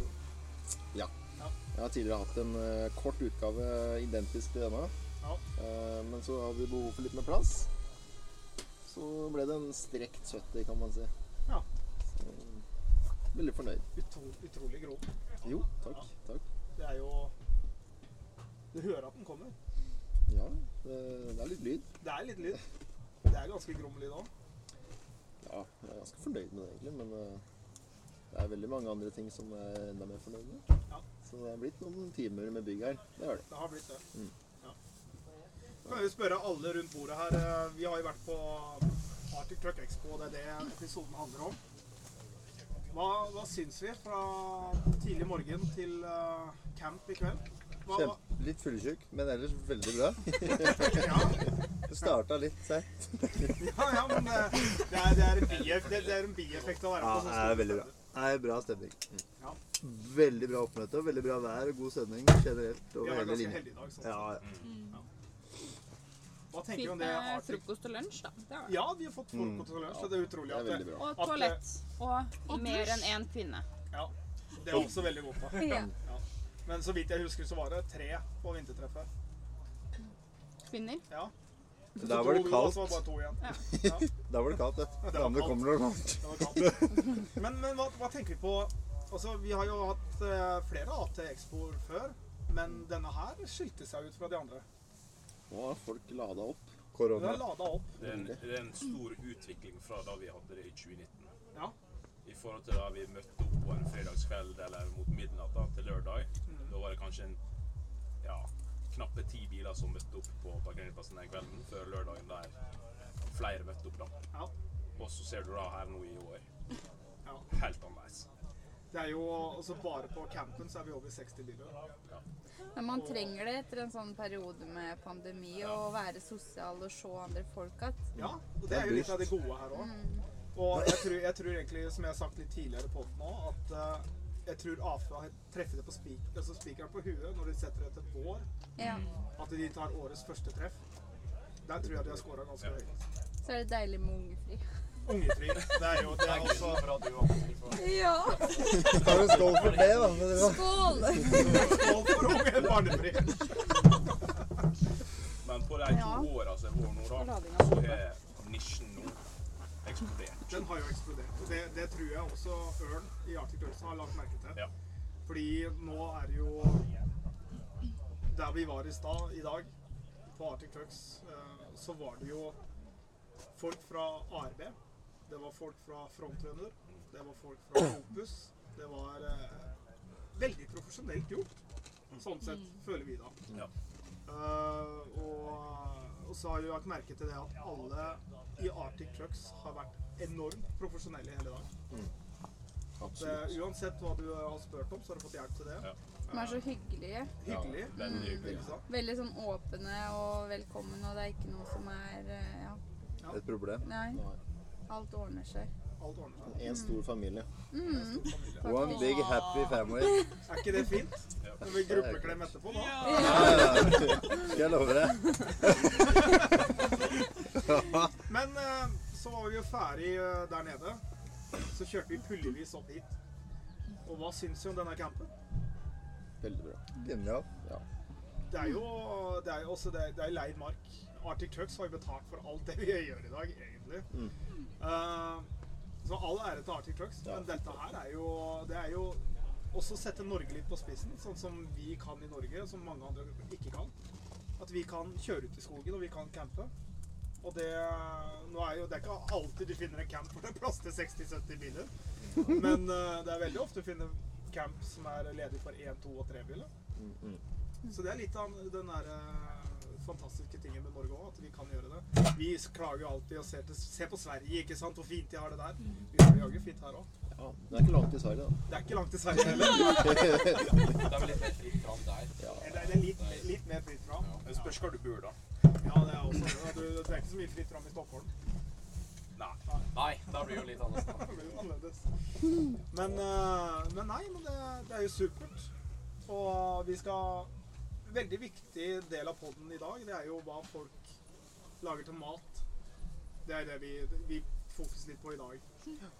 Speaker 2: Ja. ja.
Speaker 10: Jeg har tidligere hatt en uh, kort utgave identisk til denne.
Speaker 2: Ja.
Speaker 10: Uh, men så hadde vi behov for litt mer plass. Så ble det en strekt 70, kan man si.
Speaker 2: Ja.
Speaker 10: Så, veldig fornøyd.
Speaker 2: Utro, utrolig grov.
Speaker 10: Jo, takk. takk.
Speaker 2: Det er jo Du hører at den kommer.
Speaker 10: Ja, det, det er litt lyd.
Speaker 2: Det er litt lyd. Det er ganske grom lyd òg.
Speaker 10: Ja, jeg er ganske fornøyd med det egentlig, men eh, det er veldig mange andre ting som jeg er enda mer fornøyd med.
Speaker 2: Ja.
Speaker 10: Så det har blitt noen timer med bygg her. Det har det.
Speaker 2: Det har blitt det.
Speaker 10: Mm.
Speaker 2: Ja. Så kan vi spørre alle rundt bordet her. eh, Vi har jo vært på Arctic Truck Expo, det er det episoden handler om. Hva, hva syns vi fra tidlig morgen til eh, camp i kveld? Hva,
Speaker 10: litt fyllesyk, men ellers veldig bra.
Speaker 2: ja,
Speaker 10: Det starta litt seint.
Speaker 2: ja, ja, men det er, det, er en bieffekt, det, det en bieffekt å være på
Speaker 10: Ja, det er veldig bra.
Speaker 2: Det
Speaker 12: er bra stemning. Veldig bra oppmøte, veldig bra vær og god stemning generelt
Speaker 2: Vi
Speaker 12: over
Speaker 2: har vært
Speaker 12: hele
Speaker 2: ganske
Speaker 12: linja.
Speaker 2: heldige i dag. Sånn.
Speaker 12: Ja, ja.
Speaker 2: Hva tenker
Speaker 11: Fint
Speaker 2: du om det?
Speaker 11: med frokost og lunsj, da. Det det.
Speaker 2: Ja, vi har fått frokost og lunsj, så det er utrolig.
Speaker 10: Det er
Speaker 2: at
Speaker 10: veldig.
Speaker 11: Og toalett. Og,
Speaker 9: Og
Speaker 11: mer enn én kvinne.
Speaker 2: Ja, det er også veldig godt. Da.
Speaker 11: Ja.
Speaker 2: Men så vidt jeg husker, så var det tre på vintertreffet.
Speaker 11: Kvinner.
Speaker 2: Ja.
Speaker 12: Da var det kaldt.
Speaker 2: Var det.
Speaker 11: Ja.
Speaker 2: Ja,
Speaker 12: var det kaldt, det.
Speaker 2: var
Speaker 12: Det andre
Speaker 2: kaldt.
Speaker 12: kommer når det er varmt.
Speaker 2: Men, men hva, hva tenker vi på Altså, Vi har jo hatt eh, flere AT-expoer før, men denne her skilte seg ut fra de andre.
Speaker 10: Nå har folk lada opp.
Speaker 12: Korona.
Speaker 2: har lada opp.
Speaker 8: Det er, en, det er en stor utvikling fra da vi hadde det i 2019.
Speaker 2: Ja.
Speaker 8: I forhold til da vi møtte opp på en fredagskveld eller mot midnatt da, til lørdag.
Speaker 2: Mm.
Speaker 8: Da var det kanskje en ja, knappe ti biler som møtte opp på parkeringsplassen den kvelden før lørdagen der flere møtte opp. da.
Speaker 2: Ja.
Speaker 8: Og så ser du da her nå i år.
Speaker 2: Ja.
Speaker 8: Helt annerledes.
Speaker 2: Det er jo altså Bare på campen så er vi over 60 biler.
Speaker 11: Men man trenger det etter en sånn periode med pandemi, å være sosial og se andre folk igjen.
Speaker 2: Ja, og det er jo litt av det gode her òg. Og jeg tror, jeg tror egentlig, som jeg har sagt litt tidligere på den nå, at eh, jeg tror AFA treffer det på spikeren altså spiker på huet når de setter det til vår.
Speaker 11: Ja.
Speaker 2: At de tar årets første treff. Der tror jeg de har scora ganske høyt.
Speaker 11: Så er det deilig med ungefri.
Speaker 2: Ungefri. Det er jo det er også
Speaker 11: Ja.
Speaker 12: Tar en skål for det, da. Men det var...
Speaker 11: Skål!
Speaker 2: Skål for unge barnefri.
Speaker 8: Men på de to
Speaker 11: Ja.
Speaker 8: åra som har vært nå, da, så er nisjen nå eksplodert.
Speaker 2: Den har jo eksplodert. Det, det tror jeg også Ørn i Arctic Turtles har lagt merke til.
Speaker 8: Ja.
Speaker 2: Fordi nå er det jo Der vi var i stad i dag, på Arctic Trucks, eh, så var det jo folk fra ARB. Det var folk fra Frontrunner. Det var folk fra Opus. Det var eh, veldig profesjonelt gjort. Sånn sett føler vi da.
Speaker 8: Ja.
Speaker 2: Uh, og, og så har vi lagt merke til det at alle i Arctic Trucks har vært enormt profesjonelle i hele dag. At eh, uansett hva du har spurt om, så har du fått hjelp til det.
Speaker 8: Ja.
Speaker 11: De er så hyggelige.
Speaker 2: Hyggelig.
Speaker 8: veldig hyggelig.
Speaker 2: Mm.
Speaker 11: Veldig sånn åpne og velkommen, og det er ikke noe som er eh, Ja.
Speaker 12: Et problem.
Speaker 11: Nei. Alt ordner seg.
Speaker 2: Alt ordner seg.
Speaker 10: En stor familie.
Speaker 11: Mm.
Speaker 2: Stor familie.
Speaker 12: One big happy family.
Speaker 2: Er ikke det fint? Når vi gruppeklem etterpå, da.
Speaker 12: Ja, ja. Skal jeg love det.
Speaker 2: Men eh, så var vi jo ferdig eh, der nede. Så kjørte vi puljevis opp hit. Og hva syns du om denne campen?
Speaker 10: Veldig bra.
Speaker 12: Genial.
Speaker 10: Ja.
Speaker 2: Det er jo, det er jo også det, det er leid mark. Arctic Trucks har jo betalt for alt det vi gjør i dag, egentlig.
Speaker 10: Mm.
Speaker 2: Eh, så all ære til Arctic Trucks.
Speaker 10: Ja.
Speaker 2: Men dette her er jo Det er jo også sette Norge litt på spissen, sånn som vi kan i Norge, som mange andre ikke kan. At vi kan kjøre ut i skogen, og vi kan campe. Og det, nå er jo, det er ikke alltid du finner en camp hvor det er plass til 60-70 biler. Men eh, det er veldig ofte du finner camp som er ledig for 1, 2 og 3 biler.
Speaker 10: Mm, mm.
Speaker 2: Så det er litt av den der eh, fantastiske tingen med Norge òg, at vi kan gjøre det. Vi klager jo alltid og ser, til, ser på Sverige, ikke sant, hvor fint de har det der. Vi har det jaggu fint her òg.
Speaker 10: ja. Det er ikke langt til Sverige, da.
Speaker 2: Det er ikke langt til Sverige heller.
Speaker 7: Det er vel litt mer fritt fram der.
Speaker 2: Eller det er litt, litt mer fritt fram.
Speaker 8: Det spørs hvor du bor, da.
Speaker 2: Ja, det er også det. Du, du er ikke så mye fritt fram i Stockholm.
Speaker 8: Nei.
Speaker 7: Nei, da blir det jo litt annerledes.
Speaker 2: Men, eh, men nei, men det, det er jo supert. Og vi skal Veldig viktig del av poden i dag, det er jo hva folk lager til mat. Det er det vi, vi fokuserer litt på i dag.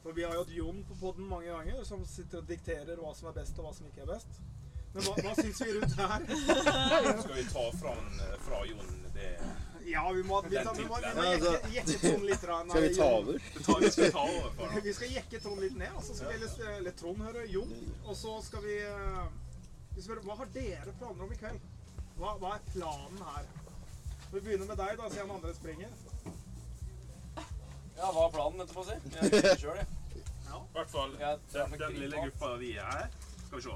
Speaker 2: For vi har jo hatt Jon på poden mange ganger, som sitter og dikterer hva som er best og hva som ikke er best. Men hva, hva syns vi rundt her?
Speaker 8: Skal vi ta fra, fra Jon det
Speaker 2: Ja, vi må, vi, vi må, vi må
Speaker 12: altså-
Speaker 2: jekke, jekke Trond litt. grann.
Speaker 10: Skal vi ta over?
Speaker 8: vi skal ta over
Speaker 2: Vi skal jekke Trond litt ned, og så skal vi eller, Trond høre Jon. Og så skal vi, eh, vi spør, Hva har dere planer om i kveld? Hva, hva er planen her? Vi begynner med deg, da, siden andre springer.
Speaker 7: Ja, hva er planen etterpå, si? Jeg vet sjøl, jeg.
Speaker 8: I hvert fall den, den lille gruppa vi er her. Skal vi se.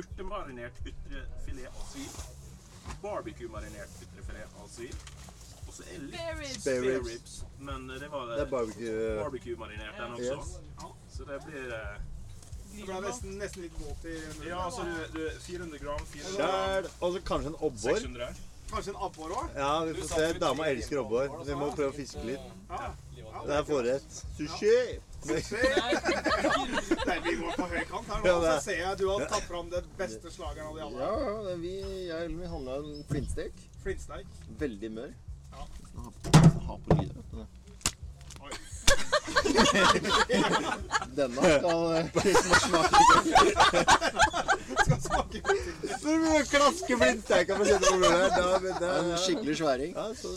Speaker 8: Urtemarinert ytrefilet av svin. Barbecue-marinert ytrefilet av svin. Og så er litt
Speaker 9: Spare ribs.
Speaker 8: Men det var
Speaker 12: Det er barbecue.
Speaker 8: barbecue-marinert den også.
Speaker 12: Yes.
Speaker 8: Så det blir
Speaker 2: Det ble nesten, nesten litt våt i munnen.
Speaker 8: Ja, altså du, du 400 gram, 400
Speaker 12: gram. og så kanskje en obbor.
Speaker 8: 600.
Speaker 2: Kanskje en abbor òg?
Speaker 12: Ja, vi får se. Dama elsker obbor. Vi må prøve å fiske litt.
Speaker 2: Ja.
Speaker 12: Det er forrett. Sushi!
Speaker 2: Nei, vi går på høykant her nå. Så ser jeg du har tatt fram det beste slageren av de alle.
Speaker 10: Ja, ja vi, jeg vi handla en flintstek.
Speaker 2: Flintsteik.
Speaker 10: Veldig mør.
Speaker 2: Ja.
Speaker 10: Ha, ha på lyd, vet du. Denne skal eh, smake
Speaker 2: Skal smake
Speaker 10: Klaske klasker flintsteika på kjøttet på bordet det er en skikkelig sværing. Ja, så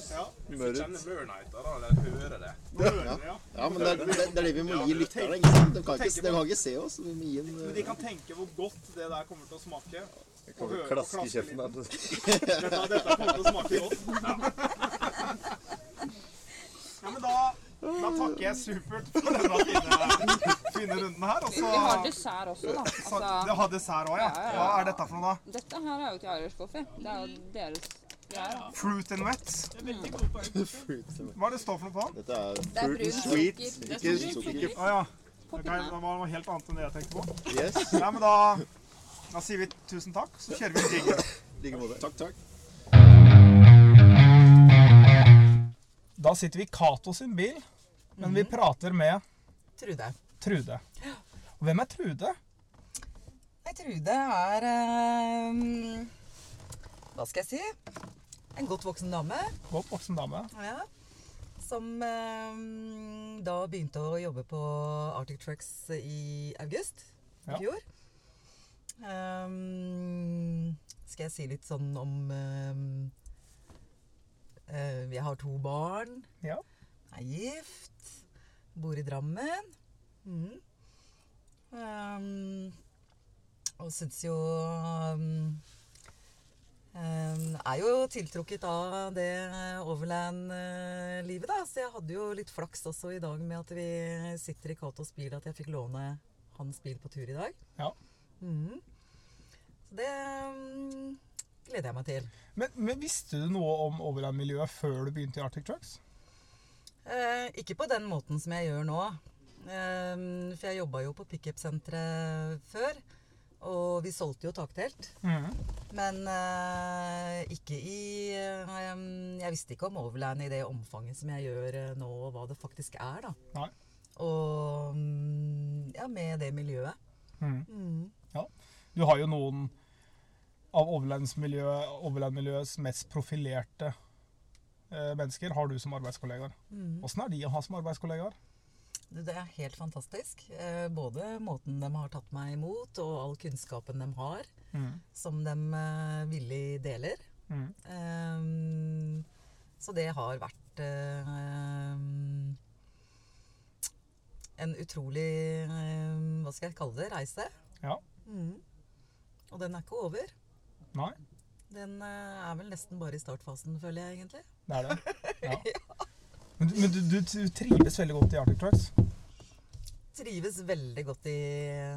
Speaker 8: Du
Speaker 10: mør
Speaker 8: får kjenne Burnighter, da, eller høre det.
Speaker 10: Ja. ja, men det er, det, det er det vi må gi lytterne. De kan ikke, de kan ikke se oss. Vi må gi en
Speaker 2: Men de kan tenke hvor godt det der kommer til å smake.
Speaker 10: Jeg
Speaker 2: høre på
Speaker 10: klaske i kjeften.
Speaker 2: Dette, dette kommer til å smake godt. Ja, men da, da takker jeg supert for denne fine, fine runden her. Og
Speaker 13: Vi,
Speaker 2: så
Speaker 13: vi har dessert også, da.
Speaker 2: Så det har dessert òg, ja. Hva er dette for noe, da?
Speaker 13: Dette her er jo til Irish coffee. Det er jo deres greier.
Speaker 2: Fruit and wet. Hva er det står for noe på?
Speaker 10: Dette er
Speaker 13: Det
Speaker 10: fruit and sweet. Ikke sukker.
Speaker 2: Å ja. Okay, det var noe helt annet enn det jeg tenkte på.
Speaker 10: Yes.
Speaker 2: Ja, men da, da sier vi tusen takk, så kjører vi jingle.
Speaker 10: like måte. Takk, takk.
Speaker 2: Da sitter vi i Cato sin bil, men vi prater med
Speaker 14: Trude.
Speaker 2: Trude. Og hvem er Trude?
Speaker 14: Nei, Trude er eh, Hva skal jeg si? En godt voksen dame.
Speaker 2: Godt voksen dame.
Speaker 14: Ja. Som eh, da begynte å jobbe på Arctic Trucks i august i
Speaker 2: Ja.
Speaker 14: fjor. Um, skal jeg si litt sånn om um, uh, Jeg har to barn.
Speaker 2: Ja.
Speaker 14: Er gift. Bor i Drammen. Mm. Um, og syns jo um, um, Er jo tiltrukket av det overland-livet, da. Så jeg hadde jo litt flaks også i dag med at vi sitter i Katos bil, at jeg fikk låne hans bil på tur i dag.
Speaker 2: Ja.
Speaker 14: Mm. Så det gleder jeg meg til.
Speaker 2: Men, men visste du noe om overland-miljøet før du begynte i Arctic Trucks?
Speaker 14: Eh, ikke på den måten som jeg gjør nå. Eh, for jeg jobba jo på pickup-senteret før. Og vi solgte jo taktelt.
Speaker 2: Mm.
Speaker 14: Men eh, ikke i eh, Jeg visste ikke om overland i det omfanget som jeg gjør eh, nå, og hva det faktisk er, da.
Speaker 2: Nei.
Speaker 14: Og mm, ja, med det miljøet.
Speaker 2: Mm.
Speaker 14: Mm.
Speaker 2: Ja. Du har jo noen av Overland-miljøets mest profilerte mennesker har du som arbeidskollegaer. Åssen er de å ha som arbeidskollegaer?
Speaker 14: Det er helt fantastisk. Eh, både måten de har tatt meg imot, og all kunnskapen de har,
Speaker 2: mm.
Speaker 14: som de eh, villig deler.
Speaker 2: Mm.
Speaker 14: Um, så det har vært um, en utrolig um, Hva skal jeg kalle det? Reise.
Speaker 2: Ja.
Speaker 14: Mm. Og den er ikke over.
Speaker 2: Nei,
Speaker 14: Den eh, er vel nesten bare i startfasen, føler jeg egentlig.
Speaker 2: det er det. Ja. Men, du, men du, du, du trives veldig godt i Arctic Trucks?
Speaker 14: Trives veldig godt i,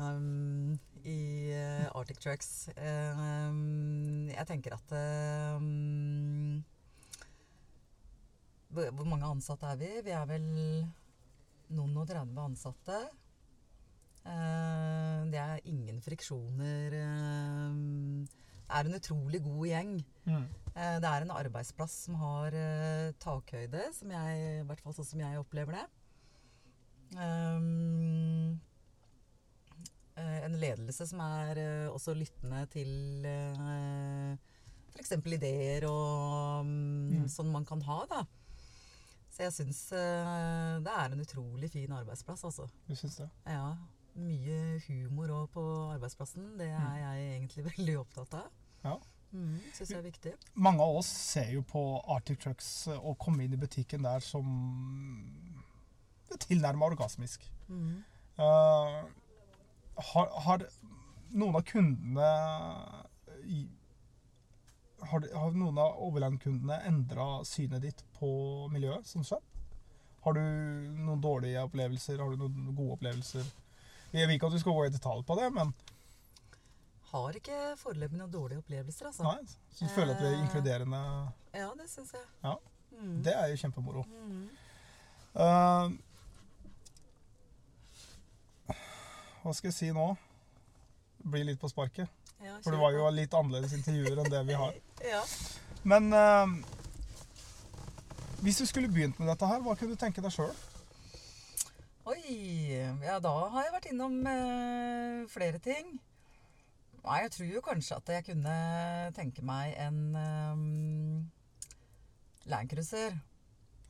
Speaker 14: um, i eh, Arctic Trucks. Eh, um, jeg tenker at um, hvor, mange ansatte er vi? Vi er vel noen og 30 ansatte. Uh, det er ingen friksjoner. det er en utrolig god gjeng.
Speaker 2: Mm.
Speaker 14: Eh, det er en arbeidsplass som har eh, takhøyde, som jeg, i hvert fall sånn som jeg opplever det. Um, en ledelse som er også lyttende til uh, f.eks. ideer og um,
Speaker 2: Mm.
Speaker 14: sånn man kan ha, da. Så jeg syns uh, det er en utrolig fin arbeidsplass, altså.
Speaker 2: Du syns det?
Speaker 14: Ja. Mye humor òg på arbeidsplassen. Det er jeg egentlig veldig opptatt av.
Speaker 2: Ja.
Speaker 14: Mm, synes jeg er viktig.
Speaker 2: Mange av oss ser jo på Arctic Trucks og å komme inn i butikken der som tilnærma orgasmisk.
Speaker 14: Mm.
Speaker 2: Uh, har, har noen av kundene i, har, har noen av Overland-kundene endra synet ditt på miljøet som skjedd? Har du noen dårlige opplevelser? Har du noen gode opplevelser? Jeg vil ikke at du skal gå i detalj på det, men
Speaker 14: Har ikke foreløpig noen dårlige opplevelser, altså.
Speaker 2: Nei, så du føler at det er
Speaker 14: Eh,
Speaker 2: inkluderende
Speaker 14: Ja, det syns jeg.
Speaker 2: Ja.
Speaker 14: Mm.
Speaker 2: Det er jo kjempemoro.
Speaker 14: Mm.
Speaker 2: Uh, hva skal jeg si nå? Blir litt på sparket.
Speaker 14: Ja,
Speaker 2: For det var jo litt annerledes intervjuer enn det vi har.
Speaker 14: Ja.
Speaker 2: Men uh, hvis du skulle begynt med dette her, hva kunne du tenke deg sjøl?
Speaker 14: Oi, Ja, da har jeg vært innom uh, flere ting. Nei, jeg tror jo kanskje at jeg kunne tenke meg en um, Landcruiser.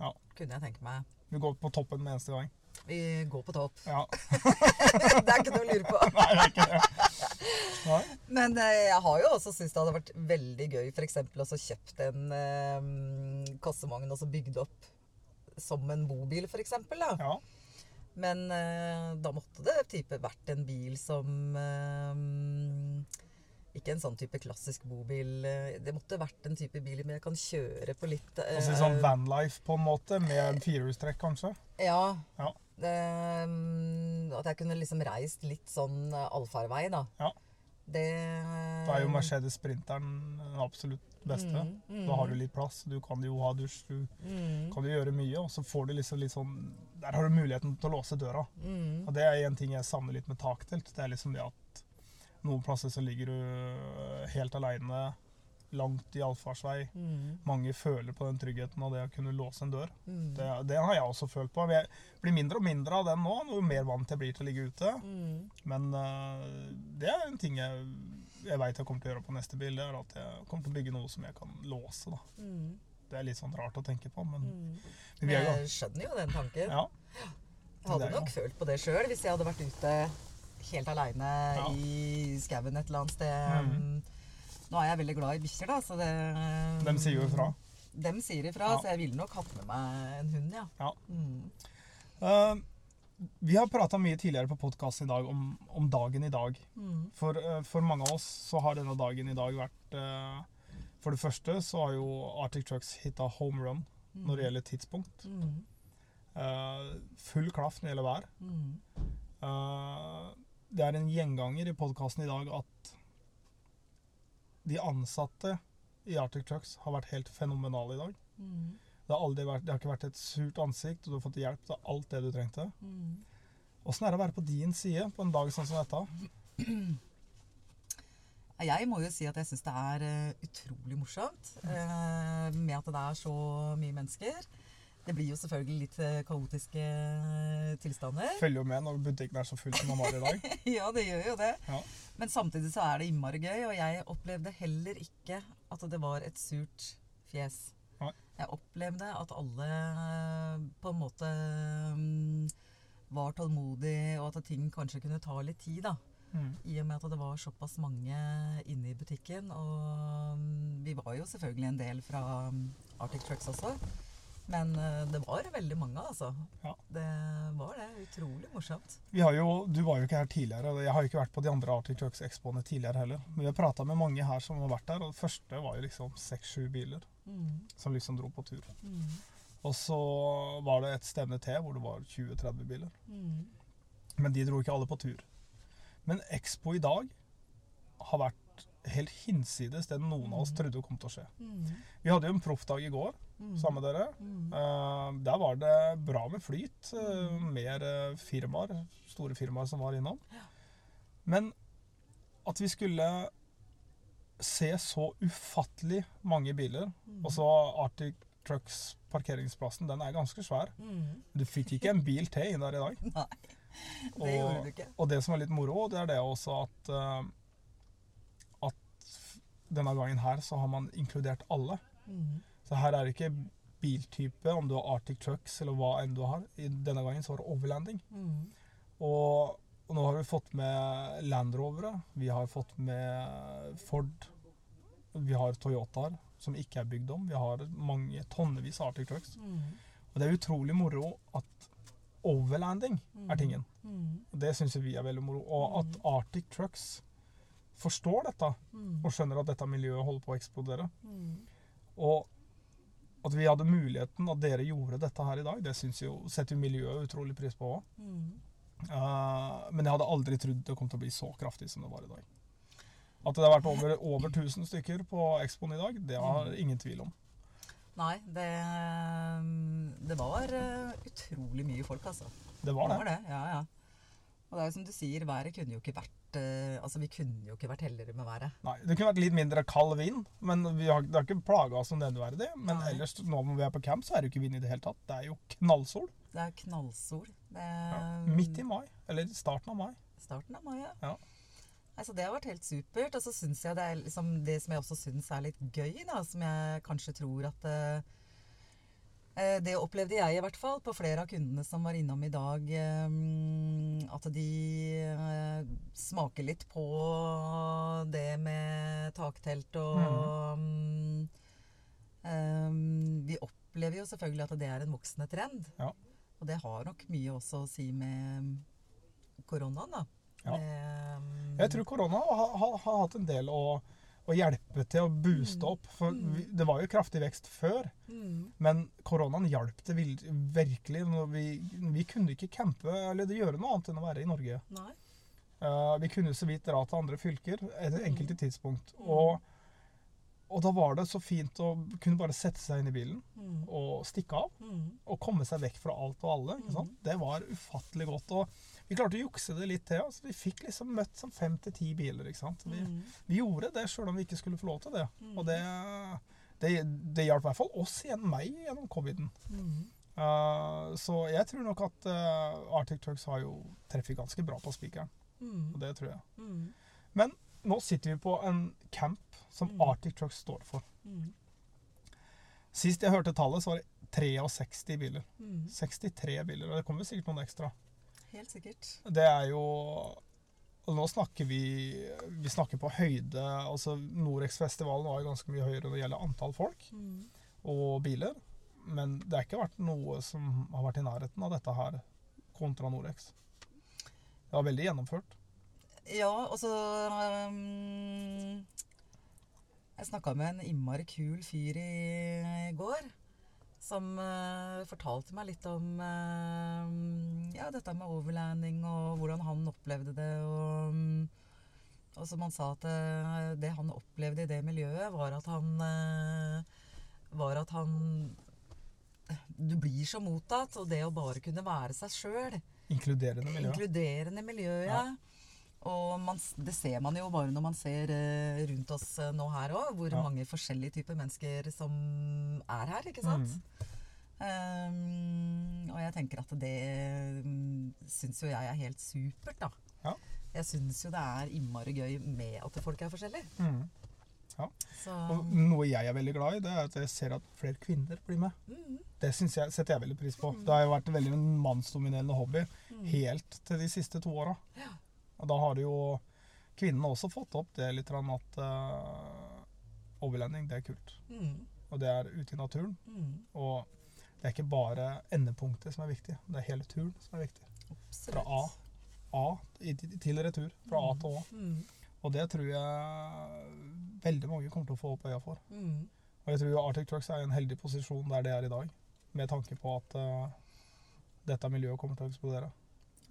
Speaker 2: Ja.
Speaker 14: Kunne jeg tenke meg.
Speaker 2: Du går på toppen med eneste gang.
Speaker 14: Vi går på topp.
Speaker 2: Ja.
Speaker 14: det er ikke noe å lure på.
Speaker 2: Nei, det er ikke det. Nei.
Speaker 14: Men eh, jeg har jo også syntes det hadde vært veldig gøy f.eks. å kjøpt en um, kassevogn og så bygd opp som en bobil, f.eks.
Speaker 2: Ja.
Speaker 14: Men eh, da måtte det type vært en bil som eh, Ikke en sånn type klassisk bobil. eh, Det måtte vært en type bil men jeg kan kjøre på litt eh,
Speaker 2: Altså sånn vanlife på en måte, med en firehjulstrekk kanskje.
Speaker 14: Ja.
Speaker 2: Ja.
Speaker 14: Eh, at jeg kunne liksom reist litt sånn allfarvei, da.
Speaker 2: Ja.
Speaker 14: Det
Speaker 2: Da er jo Mercedes Sprinteren den absolutt beste.
Speaker 14: Mm, mm.
Speaker 2: Da har du litt plass. Du kan jo ha dusj, du
Speaker 14: Mm.
Speaker 2: kan jo gjøre mye. Og så får du liksom litt sånn Der har du muligheten til å låse døra.
Speaker 14: Mm.
Speaker 2: Og det er en ting jeg savner litt med taktelt. Det er liksom det at noen plasser så ligger du helt aleine langt i allfarvei.
Speaker 14: Mm.
Speaker 2: Mange føler på den tryggheten av det å kunne låse en dør.
Speaker 14: Mm.
Speaker 2: Det, det har jeg også følt på. Jeg blir mindre og mindre av den nå, jo mer vant jeg blir til å ligge ute.
Speaker 14: Mm.
Speaker 2: Men uh, det er en ting jeg, jeg veit jeg kommer til å gjøre på neste bil. Det er at jeg kommer til å bygge noe som jeg kan låse.
Speaker 14: Mm.
Speaker 2: Det er litt sånn rart å tenke på, men
Speaker 14: Mm.
Speaker 2: men
Speaker 14: Jeg skjønner jo den tanken.
Speaker 2: Ja.
Speaker 14: Jeg hadde nok følt på det sjøl hvis jeg hadde vært ute helt aleine
Speaker 2: Ja.
Speaker 14: i skauen et eller annet sted. Nå er jeg veldig glad i bikkjer, da, så det
Speaker 2: De sier jo ifra.
Speaker 14: De sier ifra,
Speaker 2: Ja.
Speaker 14: så jeg ville nok hatt med meg en hund, ja.
Speaker 2: Ja.
Speaker 14: Mm.
Speaker 2: Uh, vi har prata mye tidligere på podkasten i dag om, om dagen i dag.
Speaker 14: Mm.
Speaker 2: For, uh, for mange av oss så har denne dagen i dag vært uh, For det første så har jo Arctic Trucks hitta home run når det
Speaker 14: Mm.
Speaker 2: gjelder tidspunkt.
Speaker 14: Mm.
Speaker 2: Eh, full klaff når det gjelder vær.
Speaker 14: Mm.
Speaker 2: Eh, det er en gjenganger i podkasten i dag at de ansatte i Arctic Trucks har vært helt fenomenale i dag.
Speaker 14: Mm.
Speaker 2: Det har, vært, det har ikke vært et surt ansikt, og du har fått hjelp til alt det du trengte.
Speaker 14: Mm.
Speaker 2: Er det å være på din side på en dag sånn som dette?
Speaker 14: Jeg må jo si at jeg syns det er eh, utrolig morsomt eh, med at det er så mye mennesker. Det blir jo selvfølgelig litt eh, kaotiske eh, tilstander.
Speaker 2: Følger jo med når butikken er så full som den var i dag.
Speaker 14: ja, det gjør jo det.
Speaker 2: Ja.
Speaker 14: Men samtidig så er det innmari gøy, og jeg opplevde heller ikke at det var et surt fjes.
Speaker 2: Nei.
Speaker 14: Jeg opplevde at alle eh, på en måte mm, var tålmodige, og at ting kanskje kunne ta litt tid, da.
Speaker 2: Mm.
Speaker 14: I og med at det var såpass mange inne i butikken. Og mm, vi var jo selvfølgelig en del fra mm, Arctic Trucks også. Men eh, det var veldig mange, altså.
Speaker 2: Ja.
Speaker 14: Det var det. Utrolig morsomt.
Speaker 2: Vi har jo, du var jo ikke her tidligere, og jeg har jo ikke vært på de andre Arctic Trucks Expoene tidligere heller. Men vi har prata med mange her som har vært der, og det første var jo liksom seks-sju biler
Speaker 14: Mm.
Speaker 2: som liksom dro på tur.
Speaker 14: Mm.
Speaker 2: Og så var det et stevne til hvor det var 20-30 biler.
Speaker 14: Mm.
Speaker 2: Men de dro ikke alle på tur. Men Expo i dag har vært helt hinsides det noen av oss trodde kom til å skje.
Speaker 14: Mm.
Speaker 2: Vi hadde jo en proffdag i går
Speaker 14: Mm.
Speaker 2: sammen med dere.
Speaker 14: Mm.
Speaker 2: Eh, der var det bra med flyt. Uh, mer eh, firmaer, store firmaer som var innom. Men at vi skulle se så ufattelig mange biler
Speaker 14: Mm.
Speaker 2: Og så Arctic Trucks parkeringsplassen, den er ganske svær.
Speaker 14: Mm.
Speaker 2: Du fikk ikke en bil til inn der i dag.
Speaker 14: Nei, det gjorde du ikke.
Speaker 2: Og det som er litt moro, det er det også at uh, denne gangen her så har man inkludert alle.
Speaker 14: Mm.
Speaker 2: Så her er det ikke biltype, om du har Arctic Trucks eller hva enn du har. I denne gangen så var det overlanding.
Speaker 14: Mm.
Speaker 2: Og, og nå har vi fått med Land Rovere, vi har fått med Ford, vi har Toyotaer som ikke er bygd om. Vi har mange tonnevis av Arctic Trucks.
Speaker 14: Mm.
Speaker 2: Og det er utrolig moro at overlanding
Speaker 14: Mm.
Speaker 2: er tingen.
Speaker 14: Mm.
Speaker 2: Det syns vi er veldig moro. Og at Arctic Trucks forstår dette,
Speaker 14: Mm.
Speaker 2: og skjønner at dette miljøet holder på å eksplodere.
Speaker 14: Mm.
Speaker 2: Og at vi hadde muligheten, at dere gjorde dette her i dag, det jo, setter jo miljøet utrolig pris på òg.
Speaker 14: Mm.
Speaker 2: men jeg hadde aldri trodd det kom til å bli så kraftig som det var i dag. At det har vært over, over 1000 stykker på Expoen i dag, det har jeg ingen tvil om.
Speaker 14: Nei, det, det var eh, utrolig mye folk, altså.
Speaker 2: Det var det.
Speaker 14: ja, ja. Og det er jo som du sier, været kunne jo ikke vært Altså, vi kunne jo ikke vært heldigere med været.
Speaker 2: Nei, Det kunne vært litt mindre kald vind, men vi har, det har ikke plaga oss som nevneverdig. Men
Speaker 14: Nei.
Speaker 2: ellers, nå når vi er på camp, så er det jo ikke vind i det hele tatt. Det er jo knallsol.
Speaker 14: Det er knallsol. Det
Speaker 2: Ja.
Speaker 14: er,
Speaker 2: Midt i mai. Eller starten av mai.
Speaker 14: Starten av mai, ja.
Speaker 2: Ja.
Speaker 14: Altså, det har vært helt supert. Og så syns jeg det er liksom det som jeg også syns er litt gøy, da, som jeg kanskje tror at eh, eh, Det opplevde jeg i hvert fall på flere av kundene som var innom i dag. eh, At de eh, smaker litt på det med taktelt og mm, um, Vi opplever jo selvfølgelig at det er en voksende trend.
Speaker 2: Ja.
Speaker 14: Og det har nok mye også å si med koronaen, da.
Speaker 2: Ja.
Speaker 14: Med,
Speaker 2: Jeg tror korona har, har, har hatt en del å, å hjelpe til å booste opp. For vi, det var jo kraftig vekst før.
Speaker 14: Mm.
Speaker 2: Men koronaen hjalp det virkelig. Vi, vi kunne ikke campe eller gjøre noe annet enn å være i Norge. Eh, vi kunne så vidt dra til andre fylker etter enkelte tidspunkt.
Speaker 14: Mm.
Speaker 2: Og, og da var det så fint å kunne bare sette seg inn i bilen
Speaker 14: Mm.
Speaker 2: og stikke av.
Speaker 14: Mm.
Speaker 2: Og komme seg vekk fra alt og alle. Det var ufattelig godt. Og vi klarte å jukse det litt til. Altså, vi fikk liksom møtt sånn fem til ti biler. Ikke sant? Vi,
Speaker 14: Mm.
Speaker 2: vi gjorde det sjøl om vi ikke skulle få lov til det.
Speaker 14: Mm.
Speaker 2: Og det, det, det hjalp i hvert fall oss igjen, meg gjennom coviden.
Speaker 14: Mm.
Speaker 2: Uh, så jeg tror nok at uh, Arctic Trucks har jo treffet ganske bra på spikeren.
Speaker 14: Mm.
Speaker 2: Og det tror jeg.
Speaker 14: Mm.
Speaker 2: Men nå sitter vi på en camp som
Speaker 14: Mm.
Speaker 2: Arctic Trucks står for. Sist jeg hørte tallet, så var det 63 biler.
Speaker 14: Mm.
Speaker 2: 63 biler, og det kommer sikkert noen ekstra.
Speaker 14: Helt sikkert.
Speaker 2: Det er jo og Nå snakker vi Vi snakker på høyde altså Norex-festivalen var jo ganske mye høyere når det gjelder antall folk
Speaker 14: Mm.
Speaker 2: og biler. Men det har ikke vært noe som har vært i nærheten av dette her kontra Norex. Det var veldig gjennomført.
Speaker 14: Ja, og så um, Jeg snakka med en innmari kul fyr i, går. Som uh, fortalte meg litt om uh, ja, dette med overlanding og hvordan han opplevde det. Og, um, og som han sa at uh, det han opplevde i det miljøet, var at han Var at han Du blir så mottatt, og det å bare kunne være seg sjøl
Speaker 2: Inkluderende miljø.
Speaker 14: Inkluderende miljø, ja.
Speaker 2: Ja.
Speaker 14: Og man, det ser man jo bare når man ser eh, rundt oss eh, nå her òg, hvor
Speaker 2: Ja.
Speaker 14: mange forskjellige typer mennesker som er her, ikke sant? Um, og jeg tenker at det um, syns jo jeg er helt supert, da.
Speaker 2: Ja.
Speaker 14: Jeg syns jo det er innmari gøy med at folk er forskjellige.
Speaker 2: Mm. Ja.
Speaker 14: Så
Speaker 2: Og noe jeg er veldig glad i, det er at jeg ser at flere kvinner blir med.
Speaker 14: Mm.
Speaker 2: Det jeg, setter jeg veldig pris på. Det har jo vært veldig mannsdominerende hobby
Speaker 14: Mm.
Speaker 2: helt til de siste to åra. Og da har jo kvinnene også fått opp det litt at uh, overlending, det er kult.
Speaker 14: Mm.
Speaker 2: Og det er ute i naturen.
Speaker 14: Mm.
Speaker 2: Og det er ikke bare endepunktet som er viktig, det er hele turen som er viktig. Fra A, A til retur. Fra A til Å.
Speaker 14: Mm.
Speaker 2: Og det tror jeg veldig mange kommer til å få opp øya for.
Speaker 14: Mm.
Speaker 2: Og jeg tror Arctic Trucks er i en heldig posisjon der det er i dag, med tanke på at uh, dette miljøet kommer til å eksplodere.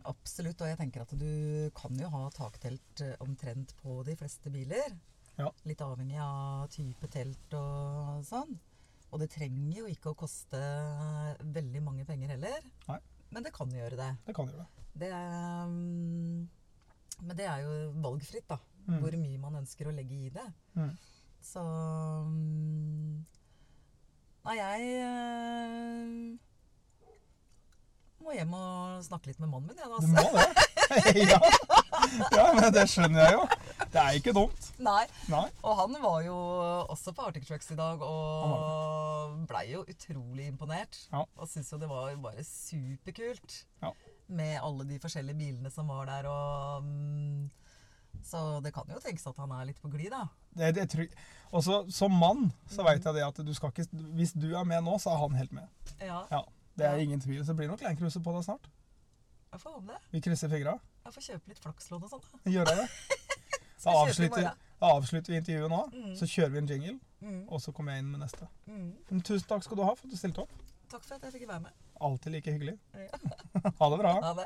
Speaker 14: Absolutt, og jeg tenker at du kan jo ha taktelt eh, omtrent på de fleste biler.
Speaker 2: Ja.
Speaker 14: Litt avhengig av type telt og sånn. Og det trenger jo ikke å koste veldig mange penger heller.
Speaker 2: Nei.
Speaker 14: Men det kan gjøre det.
Speaker 2: Det kan gjøre det.
Speaker 14: Det er, mm, men det er jo valgfritt, da.
Speaker 2: Mm.
Speaker 14: Hvor mye man ønsker å legge i det.
Speaker 2: Mm.
Speaker 14: Så mm, Nei, jeg eh, må hjem og snakke litt med mannen min, jeg, da.
Speaker 2: Du må det. ja. ja, men det skjønner jeg jo. Det er ikke dumt.
Speaker 14: Nei.
Speaker 2: Nei.
Speaker 14: Og han var jo også på Arctic Trucks i dag og blei jo utrolig imponert. Ja. Og syntes jo det var bare superkult
Speaker 2: Ja.
Speaker 14: med alle de forskjellige bilene som var der. Og, mm, så det kan jo tenkes at han er litt på glid, da.
Speaker 2: Det, det tror jeg. Også som mann så veit jeg det at du skal ikke Hvis du er med nå, så er han helt med.
Speaker 14: Ja. Ja.
Speaker 2: Det er ingen tvil. Så det blir nok Landcruiser på deg snart.
Speaker 14: Jeg får håpe det.
Speaker 2: Vi krysser fingra.
Speaker 14: Jeg får kjøpe litt flakslodd og sånn.
Speaker 2: Gjør jeg det? Da avslutter, da avslutter vi intervjuet nå.
Speaker 14: Mm.
Speaker 2: Så kjører vi en jingle,
Speaker 14: Mm.
Speaker 2: og så kommer jeg inn med neste.
Speaker 14: Mm.
Speaker 2: Men tusen takk skal du ha for at du stilte opp.
Speaker 14: Takk for at jeg fikk være med.
Speaker 2: Alltid like hyggelig.
Speaker 14: Ja.
Speaker 2: Ha det bra.
Speaker 14: Ha det.